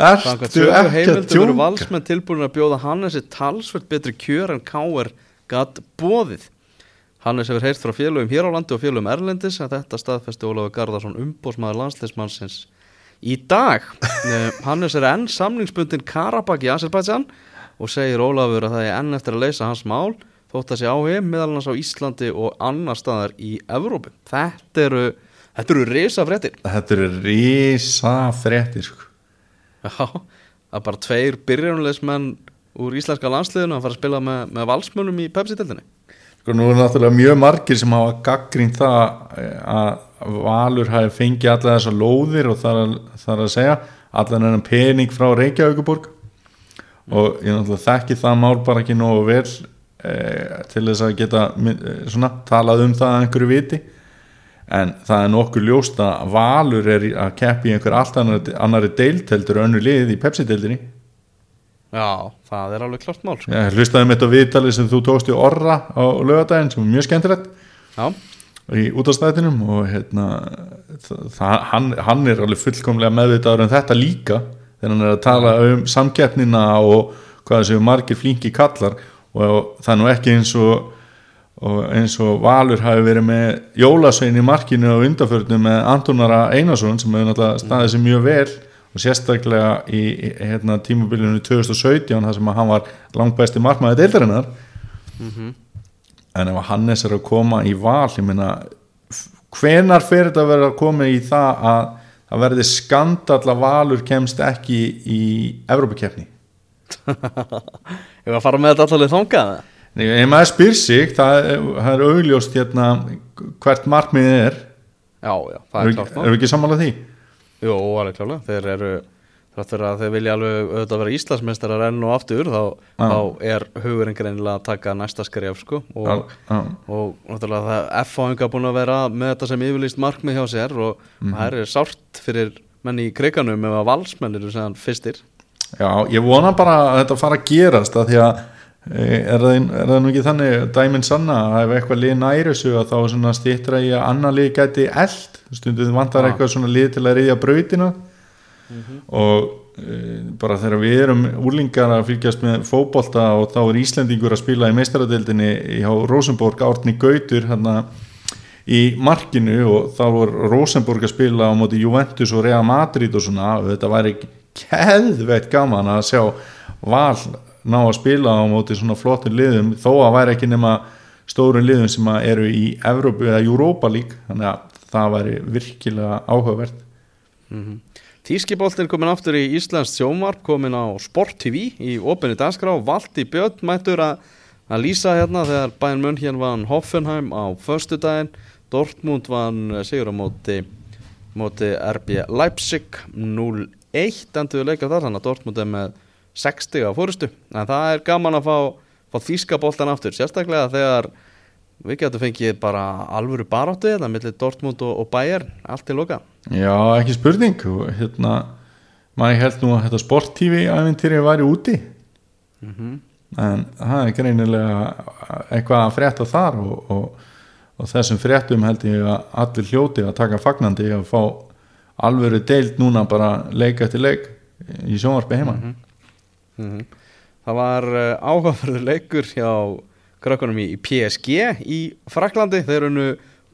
[SPEAKER 2] Sögu
[SPEAKER 3] ekki að tjóka?
[SPEAKER 2] valsmenn tilbúin að bjóða Hannesi talsvert betri kjör en K.R. gatt bóðið Hannes hefur heyrt frá félögum hér á landi og félögum Erlendis að þetta staðfesti Ólafur Garðarsson umbósmaður landsleismannsins í dag Eh, Hannes er enn samningsbundin Karabak í Azerbaijan og segir Ólafur að það er enn eftir að leysa hans mál þótt að sé áheg meðal hans á Íslandi og annar staðar í Evrópu Þetta eru, þetta eru risa fréttir
[SPEAKER 3] þetta eru rísa fréttir sko.
[SPEAKER 2] Já, er bara tveir byrjunulegsmenn úr íslenska landsliðinu að fara að spila með, með valsmönnum í Pepsi-dildinni
[SPEAKER 3] Sko nú er náttúrulega mjög margir sem hafa gaggrínt það eh, að Valur hafi fengið alla þessar lóðir og það er, það er að segja allan enn pening frá Reykjavíkuborg og ég náttúrulega þekki það mál bara ekki nógu vel eh, til þess að geta eh, svona, talað um það að einhverju viti en það er nokkuð ljóst að Valur er að keppi í einhver allt annari, heldur önnu lið í Pepsi-deildinni.
[SPEAKER 2] Já, það er alveg klart mál sko.
[SPEAKER 3] Ég hlustaði með þetta viðtalið sem þú tókst í orra á lögadaginn sem er mjög skemmtilegt.
[SPEAKER 2] Já,
[SPEAKER 3] í útastættinum og hérna, það, hann, hann er alveg fullkomlega meðvitaður um þetta líka þegar hann er að tala um samkeppnina og hvað þessu margir flinki kallar. Og það er nú ekki eins og, og eins og Valur hafi verið með jólasvein í markinu og undarförnum með Antonara Einarsson sem hefur náttúrulega staðið sér mjög vel og sérstaklega í, hérna, tímabilinu 2017 þar sem að hann var langt besti markmaði deildarinnar en ef Hannes er að koma í val ég meina hvenar fer þetta að vera að koma í það að það verði skandall að valur kemst ekki í Evrópakefni
[SPEAKER 2] ég var að fara með þetta allaveg þangað
[SPEAKER 3] Ef maður spyr sig það er, það er augljóst hérna hvert markmiðið er
[SPEAKER 2] Já, já, það er
[SPEAKER 3] við
[SPEAKER 2] klart
[SPEAKER 3] við ekki sammálað því?
[SPEAKER 2] Jú, alveg klálega, þeir eru þrátt fyrir að þeir vilja alveg auðvitað vera Íslandsmeistarar enn og aftur þá, þá er hugurinn greinilega að taka næsta skref sko og,
[SPEAKER 3] Já, já.
[SPEAKER 2] og náttúrulega það F-fáinga búin að vera með þetta sem yfirlýst markmið hjá sér og
[SPEAKER 3] Mhm.
[SPEAKER 2] það er sárt fyrir menn í kriganum ef að valsmenn eru segðan fyrstir
[SPEAKER 3] Já, ég vona bara að þetta fara að gerast að því að er það, er það nú ekki þannig dæminn sanna að ef eitthvað lið næri þessu að þá stýttra í að annar lið gæti eld. Stundum vantar
[SPEAKER 2] Já.
[SPEAKER 3] eitthvað svona lið til að reyðja brautina. Og e, bara þegar við erum úlingar að fylgjast með fótbolta og þá er Íslendingur að spila í meistaradeildinni hjá Rosenborg Árni Gautur hérna í markinu. Og þá var Rosenborg að spila á móti Juventus og Real Madrid og svona. Og þetta væri keðveitt gaman að sjá val ná að spila á móti svona flottin liðum þó að væri ekki nema stórum liðum sem eru í Evrópu eða Europa League þannig að það væri virkilega áhugavert.
[SPEAKER 2] Tískiboltin komin aftur í Íslands sjómarp komin á Sport TV í opinni dagskrá. Valdi Björn mættur að, að lýsa hérna þegar Bayern München vann Hoffenheim á föstudaginn. Dortmund vann sigur á móti móti RB Leipzig 0-1 endur við leikar þar þannig að Dortmund er með 60 á fórustu en það er gaman að fá, fá þýskaboltan aftur sérstaklega þegar við getum fengið bara alvöru baráttu þetta millir Dortmund og, og Bayern. Allt til loka.
[SPEAKER 3] Já, ekki spurning. Hérna, maður held nú að þetta Sport TV æfintýri væri úti. En það er greinilega eitthvað að frétta þar og, og, og þessum fréttum held ég að allir hljóti að taka fagnandi að fá alvöru deild núna bara leik eftir leik í sjónvarpi heima
[SPEAKER 2] Mhm. Það var uh, áhugaverður leikur hjá krökkunum í, PSG í Fraklandi, þeir eru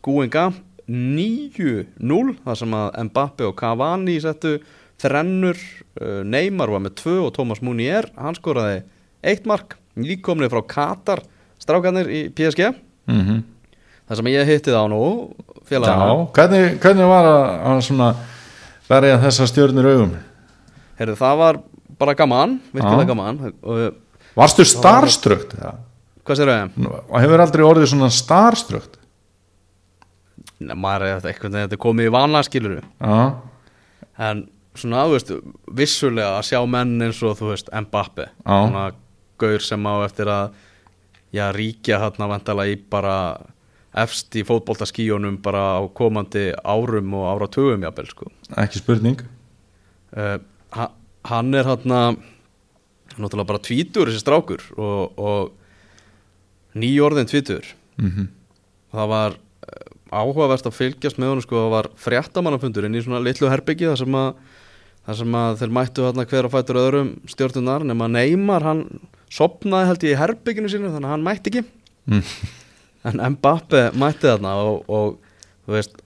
[SPEAKER 2] gúin gamp 9-0 þar sem að Mbappe og Cavani settu þrennur, uh, Neymar var með 2 og Thomas Munier, hann skoraði eitt mark, nýkomni frá Katar strákanir í PSG
[SPEAKER 3] mm -hmm.
[SPEAKER 2] þar sem ég hitti það á nú
[SPEAKER 3] Já,
[SPEAKER 2] félaga,
[SPEAKER 3] hvernig, hvernig var að, að verja þessar stjörnur augum?
[SPEAKER 2] Heyrðu það var bara gaman, virkilega gaman. Og
[SPEAKER 3] Varstu starströkt?
[SPEAKER 2] hvað sér?
[SPEAKER 3] Og hefur aldrei orðið svona starströkt?
[SPEAKER 2] Nei, maður er eitthvað þetta er komið í vana skilur
[SPEAKER 3] Já,
[SPEAKER 2] en svona, þú veist, vissulega að sjá menn eins og, þú veist, Mbappe svona gaur sem á eftir að já, ríkja hérna vandala í bara efst í fótboltaskíunum bara á komandi árum og áratugum jafnvel, sko.
[SPEAKER 3] Ekki spurning.
[SPEAKER 2] Uh, ha, hann er hérna náttúrulega bara tvítur þessi strákur og, og nýjórðin tvítur
[SPEAKER 3] mm
[SPEAKER 2] það var uh, áhugavert að fylgjast með honum sko, það var fréttamannafundur inn í svona litlu herbyggi þar sem að, þar sem að þeir mættu hérna hver að fætur öðrum stjórnunar nema Neymar hann sopnaði held ég í herbygginu sínu þannig að hann mætti ekki.
[SPEAKER 3] Mm.
[SPEAKER 2] en Mbappe mætti þarna og, og þú veist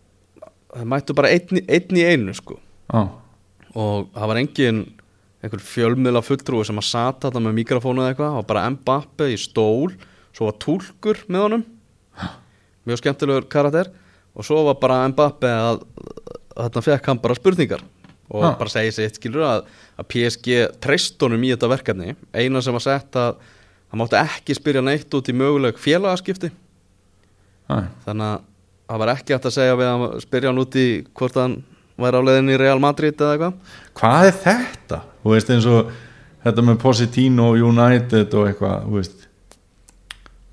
[SPEAKER 2] þeir mættu bara einn, í- einn í einu sko.
[SPEAKER 3] Já,
[SPEAKER 2] og það var engin einhver fjölmiðla fulltrúi sem að sata þetta með mikrofónu eða eitthvað, var bara Mbappe í stól, svo var túlkur með honum. Mjög skemmtilegur karakter. Og svo var bara Mbappe að, þetta fekk hann bara spurningar. Og
[SPEAKER 3] Ha.
[SPEAKER 2] bara segja sér eitt skilur að, að PSG treyst honum í þetta verkefni. Eina sem var sett að það mátti ekki spyrja neitt út í möguleg félagaskipti.
[SPEAKER 3] Já,
[SPEAKER 2] þannig að það var ekki hægt að segja við að spyrja hann út í hvort hann væri á leiðinni í Real Madrid eða eitthvað.
[SPEAKER 3] Hvað er þetta? Þú veist eins og þetta með Positino United og eitthvað, þú veist.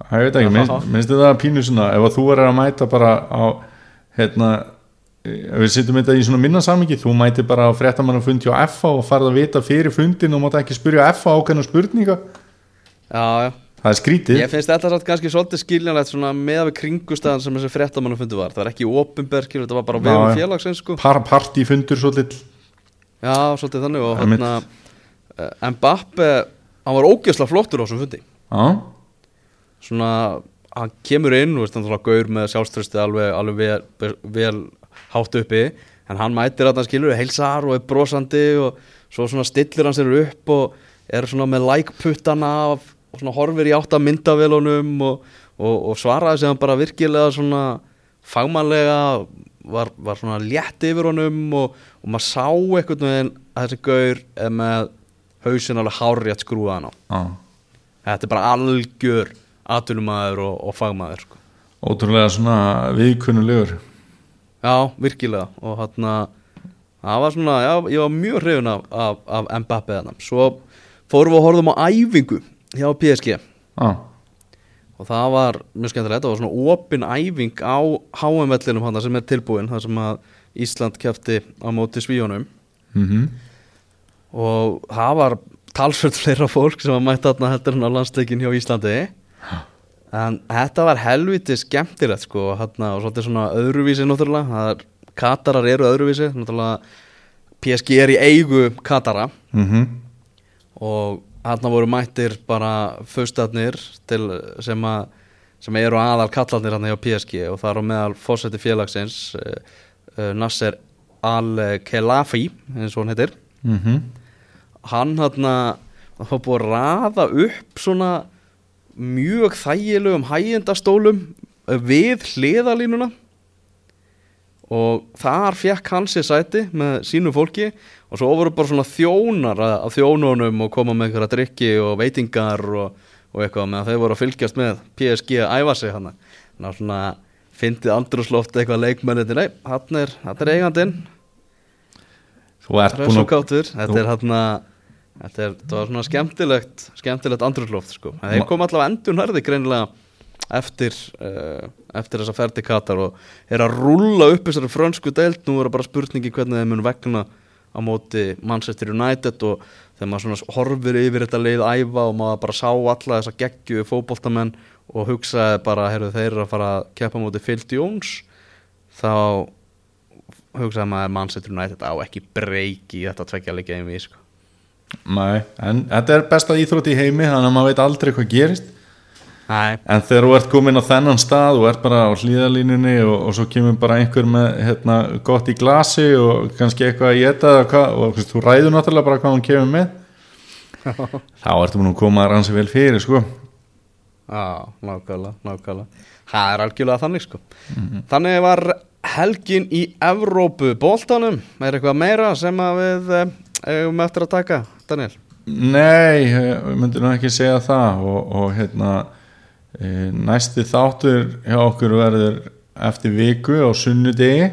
[SPEAKER 3] Ég veit ekki, minnst, minnst þetta pínu svona ef að þú er að mæta bara á hérna við sittum þetta í svona minna samingi þú mæti bara á fréttamann fundi á FA og farið að vita fyrir fundin og mátt ekki spyrja FA ákveðna spurninga.
[SPEAKER 2] Já, já.
[SPEAKER 3] Það er skrítið.
[SPEAKER 2] Ég finnst þetta satt kannski svolítið skiljanlegt með við kringustæðan sem þessi fréttamannu fundu var. Það er ekki opinberkir, þetta var bara
[SPEAKER 3] já.
[SPEAKER 2] félagsins sko.
[SPEAKER 3] Par partífundur svo lill
[SPEAKER 2] Já, svolítið þannig og hérna uh, Mbappe, hann var ógeðslega flottur á þessum fundi.
[SPEAKER 3] Já,
[SPEAKER 2] Svona, hann kemur inn og veist, hann þarf gaur með sjálfströsti alveg, alveg vel, vel hátt uppi En hann mætir að hann skilur heilsar og er brosandi og svo svona stillir hann sér upp og er svona með like-puttana af og svona horfir í átt að myndavélunum og, og, og svaraði sem bara virkilega svona fagmannlega var, var svona létt yfir honum og, og maður sá einhvern veginn að þessi gaur er með hausinn alveg hárrétt skrúðan á.
[SPEAKER 3] Já.
[SPEAKER 2] Þetta er bara algjör atvinnumæður og, og fagmaður sko.
[SPEAKER 3] Ótrúlega svona viðkunnulegur.
[SPEAKER 2] Já, virkilega. Og hann það var svona, já, ég var mjög hrifun af, af, af Mbappe þarna. Svo fórum við að horfum á æfingu hjá PSG
[SPEAKER 3] Já,
[SPEAKER 2] og það var mjög skemmtilegt, það var svona opin æfing á HM-vellinum hann sem er tilbúin, það sem að Ísland kefti á móti svíjónum
[SPEAKER 3] mhm.
[SPEAKER 2] Og það var talsvöld fleira fólk sem var mætt þarna heldur en á landsleikin hjá Íslandi. En þetta var helviti skemmtilegt sko hérna, og svolítið svona öðruvísi náttúrulega. Það er, Katarar eru öðruvísi. Náttúrulega PSG er í eigu Katara.
[SPEAKER 3] Mhm.
[SPEAKER 2] Og hérna voru mættir bara föstatnir til sem að sem eru aðal kallarnir hérna hjá PSG og það er á meðal fósetti félagsins uh, uh, Nasser Al-Khelafi eins og hann heitir.
[SPEAKER 3] Mhm.
[SPEAKER 2] Hann hérna það var búið að raða upp svona mjög þægilegum hægjendastólum við hliðalínuna og þar fekk hann sér sæti með sínu fólki og svo voru bara svona þjónar að, að þjónunum og koma með einhverja drikki og veitingar og, og eitthvað með að þeir voru að fylgjast með PSG að æfa sig hann þannig að svona fyndið andrúsloft eitthvað leikmennið nei, hann er, hann er eigandinn.
[SPEAKER 3] Þú ert
[SPEAKER 2] er
[SPEAKER 3] búin að
[SPEAKER 2] þetta er hérna Þetta er, var svona skemmtilegt skemmtilegt andrúrloft sko. En þeir kom allavega endur nærði greinilega eftir, uh, eftir þessa ferdi Katar og er að rúlla upp þessari frönsku deild, nú er bara spurningi hvernig þeim mun vegna á móti Manchester United og þegar maður svona horfir yfir þetta leið æfa og maður bara sá alla þessa geggju fótboltamenn og hugsaði bara, heyrðu þeir eru að fara að keppa móti Phil Jones þá hugsaði maður Manchester United á ekki breyki í þetta leikja einvið sko.
[SPEAKER 3] Nei, en þetta er besta íþrótt í heimi þannig að maður veit aldrei hvað gerist
[SPEAKER 2] Nei,
[SPEAKER 3] en þegar þú ert komin á þennan stað og ert bara á hlýðalínunni og, og svo kemur bara einhver með hérna, gott í glasi og kannski eitthvað að geta og þú ræður náttúrulega bara hvað hún kemur með. Þá ertu búin að koma að rannsið vel fyrir sko.
[SPEAKER 2] Já, nákvæmlega, nákvæmlega. Það er algjörlega þannig sko. Þannig var helgin í Evrópu. Bóltanum Er eitthvað meira sem að við eh, eigum eftir að taka, Daniel?
[SPEAKER 3] Nei, eh, við myndum nú ekki segja það og, og hérna næsti þáttur hjá okkur verður eftir viku á sunnudegi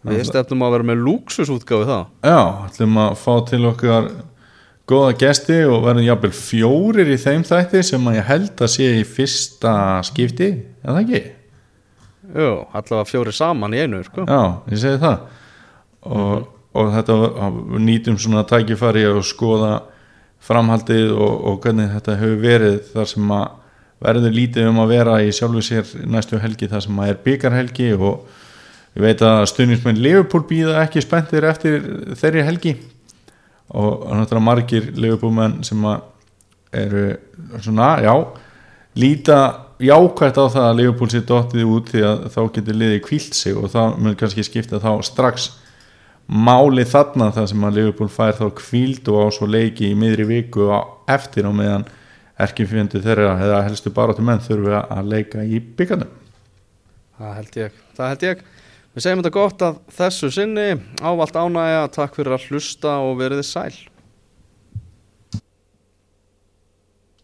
[SPEAKER 2] Við stefnum að vera með lúksusútgáfi það
[SPEAKER 3] Já, ætlum að fá til okkar góða gesti og verðum jafnvel fjórir í þeim þætti sem að ég held að sé í fyrsta skipti, er það ekki?
[SPEAKER 2] Jú, allavega fjóri saman í einu sko.
[SPEAKER 3] Já, ég segi það og, og þetta nýtum svona tækifæri að skoða framhaldið og, og hvernig þetta hefur verið þar sem að verður lítið um að vera í sjálfu sér næstu helgi þar sem að er byggarhelgi og ég veit að stuðnismenn Liverpool býða ekki spenntir eftir þeirri helgi. Og náttúrulega margir Liverpool-menn sem að eru svona, já líta jákvægt á það að Liverpool sé dottið út því að þá getur liðið kvílt sig og það mun kannski skipta þá strax máli þarna þar sem að Liverpool fær þá kvíld og á svo leiki í miðri viku eftir á meðan erkifjöndu þeirra eða helstu baráttu menn þurfi að leika í byggarnum.
[SPEAKER 2] Það held ég, það held ég. Við segjum þetta gott að þessu sinni. Ávalt ánægja, takk fyrir að hlusta og verið sæl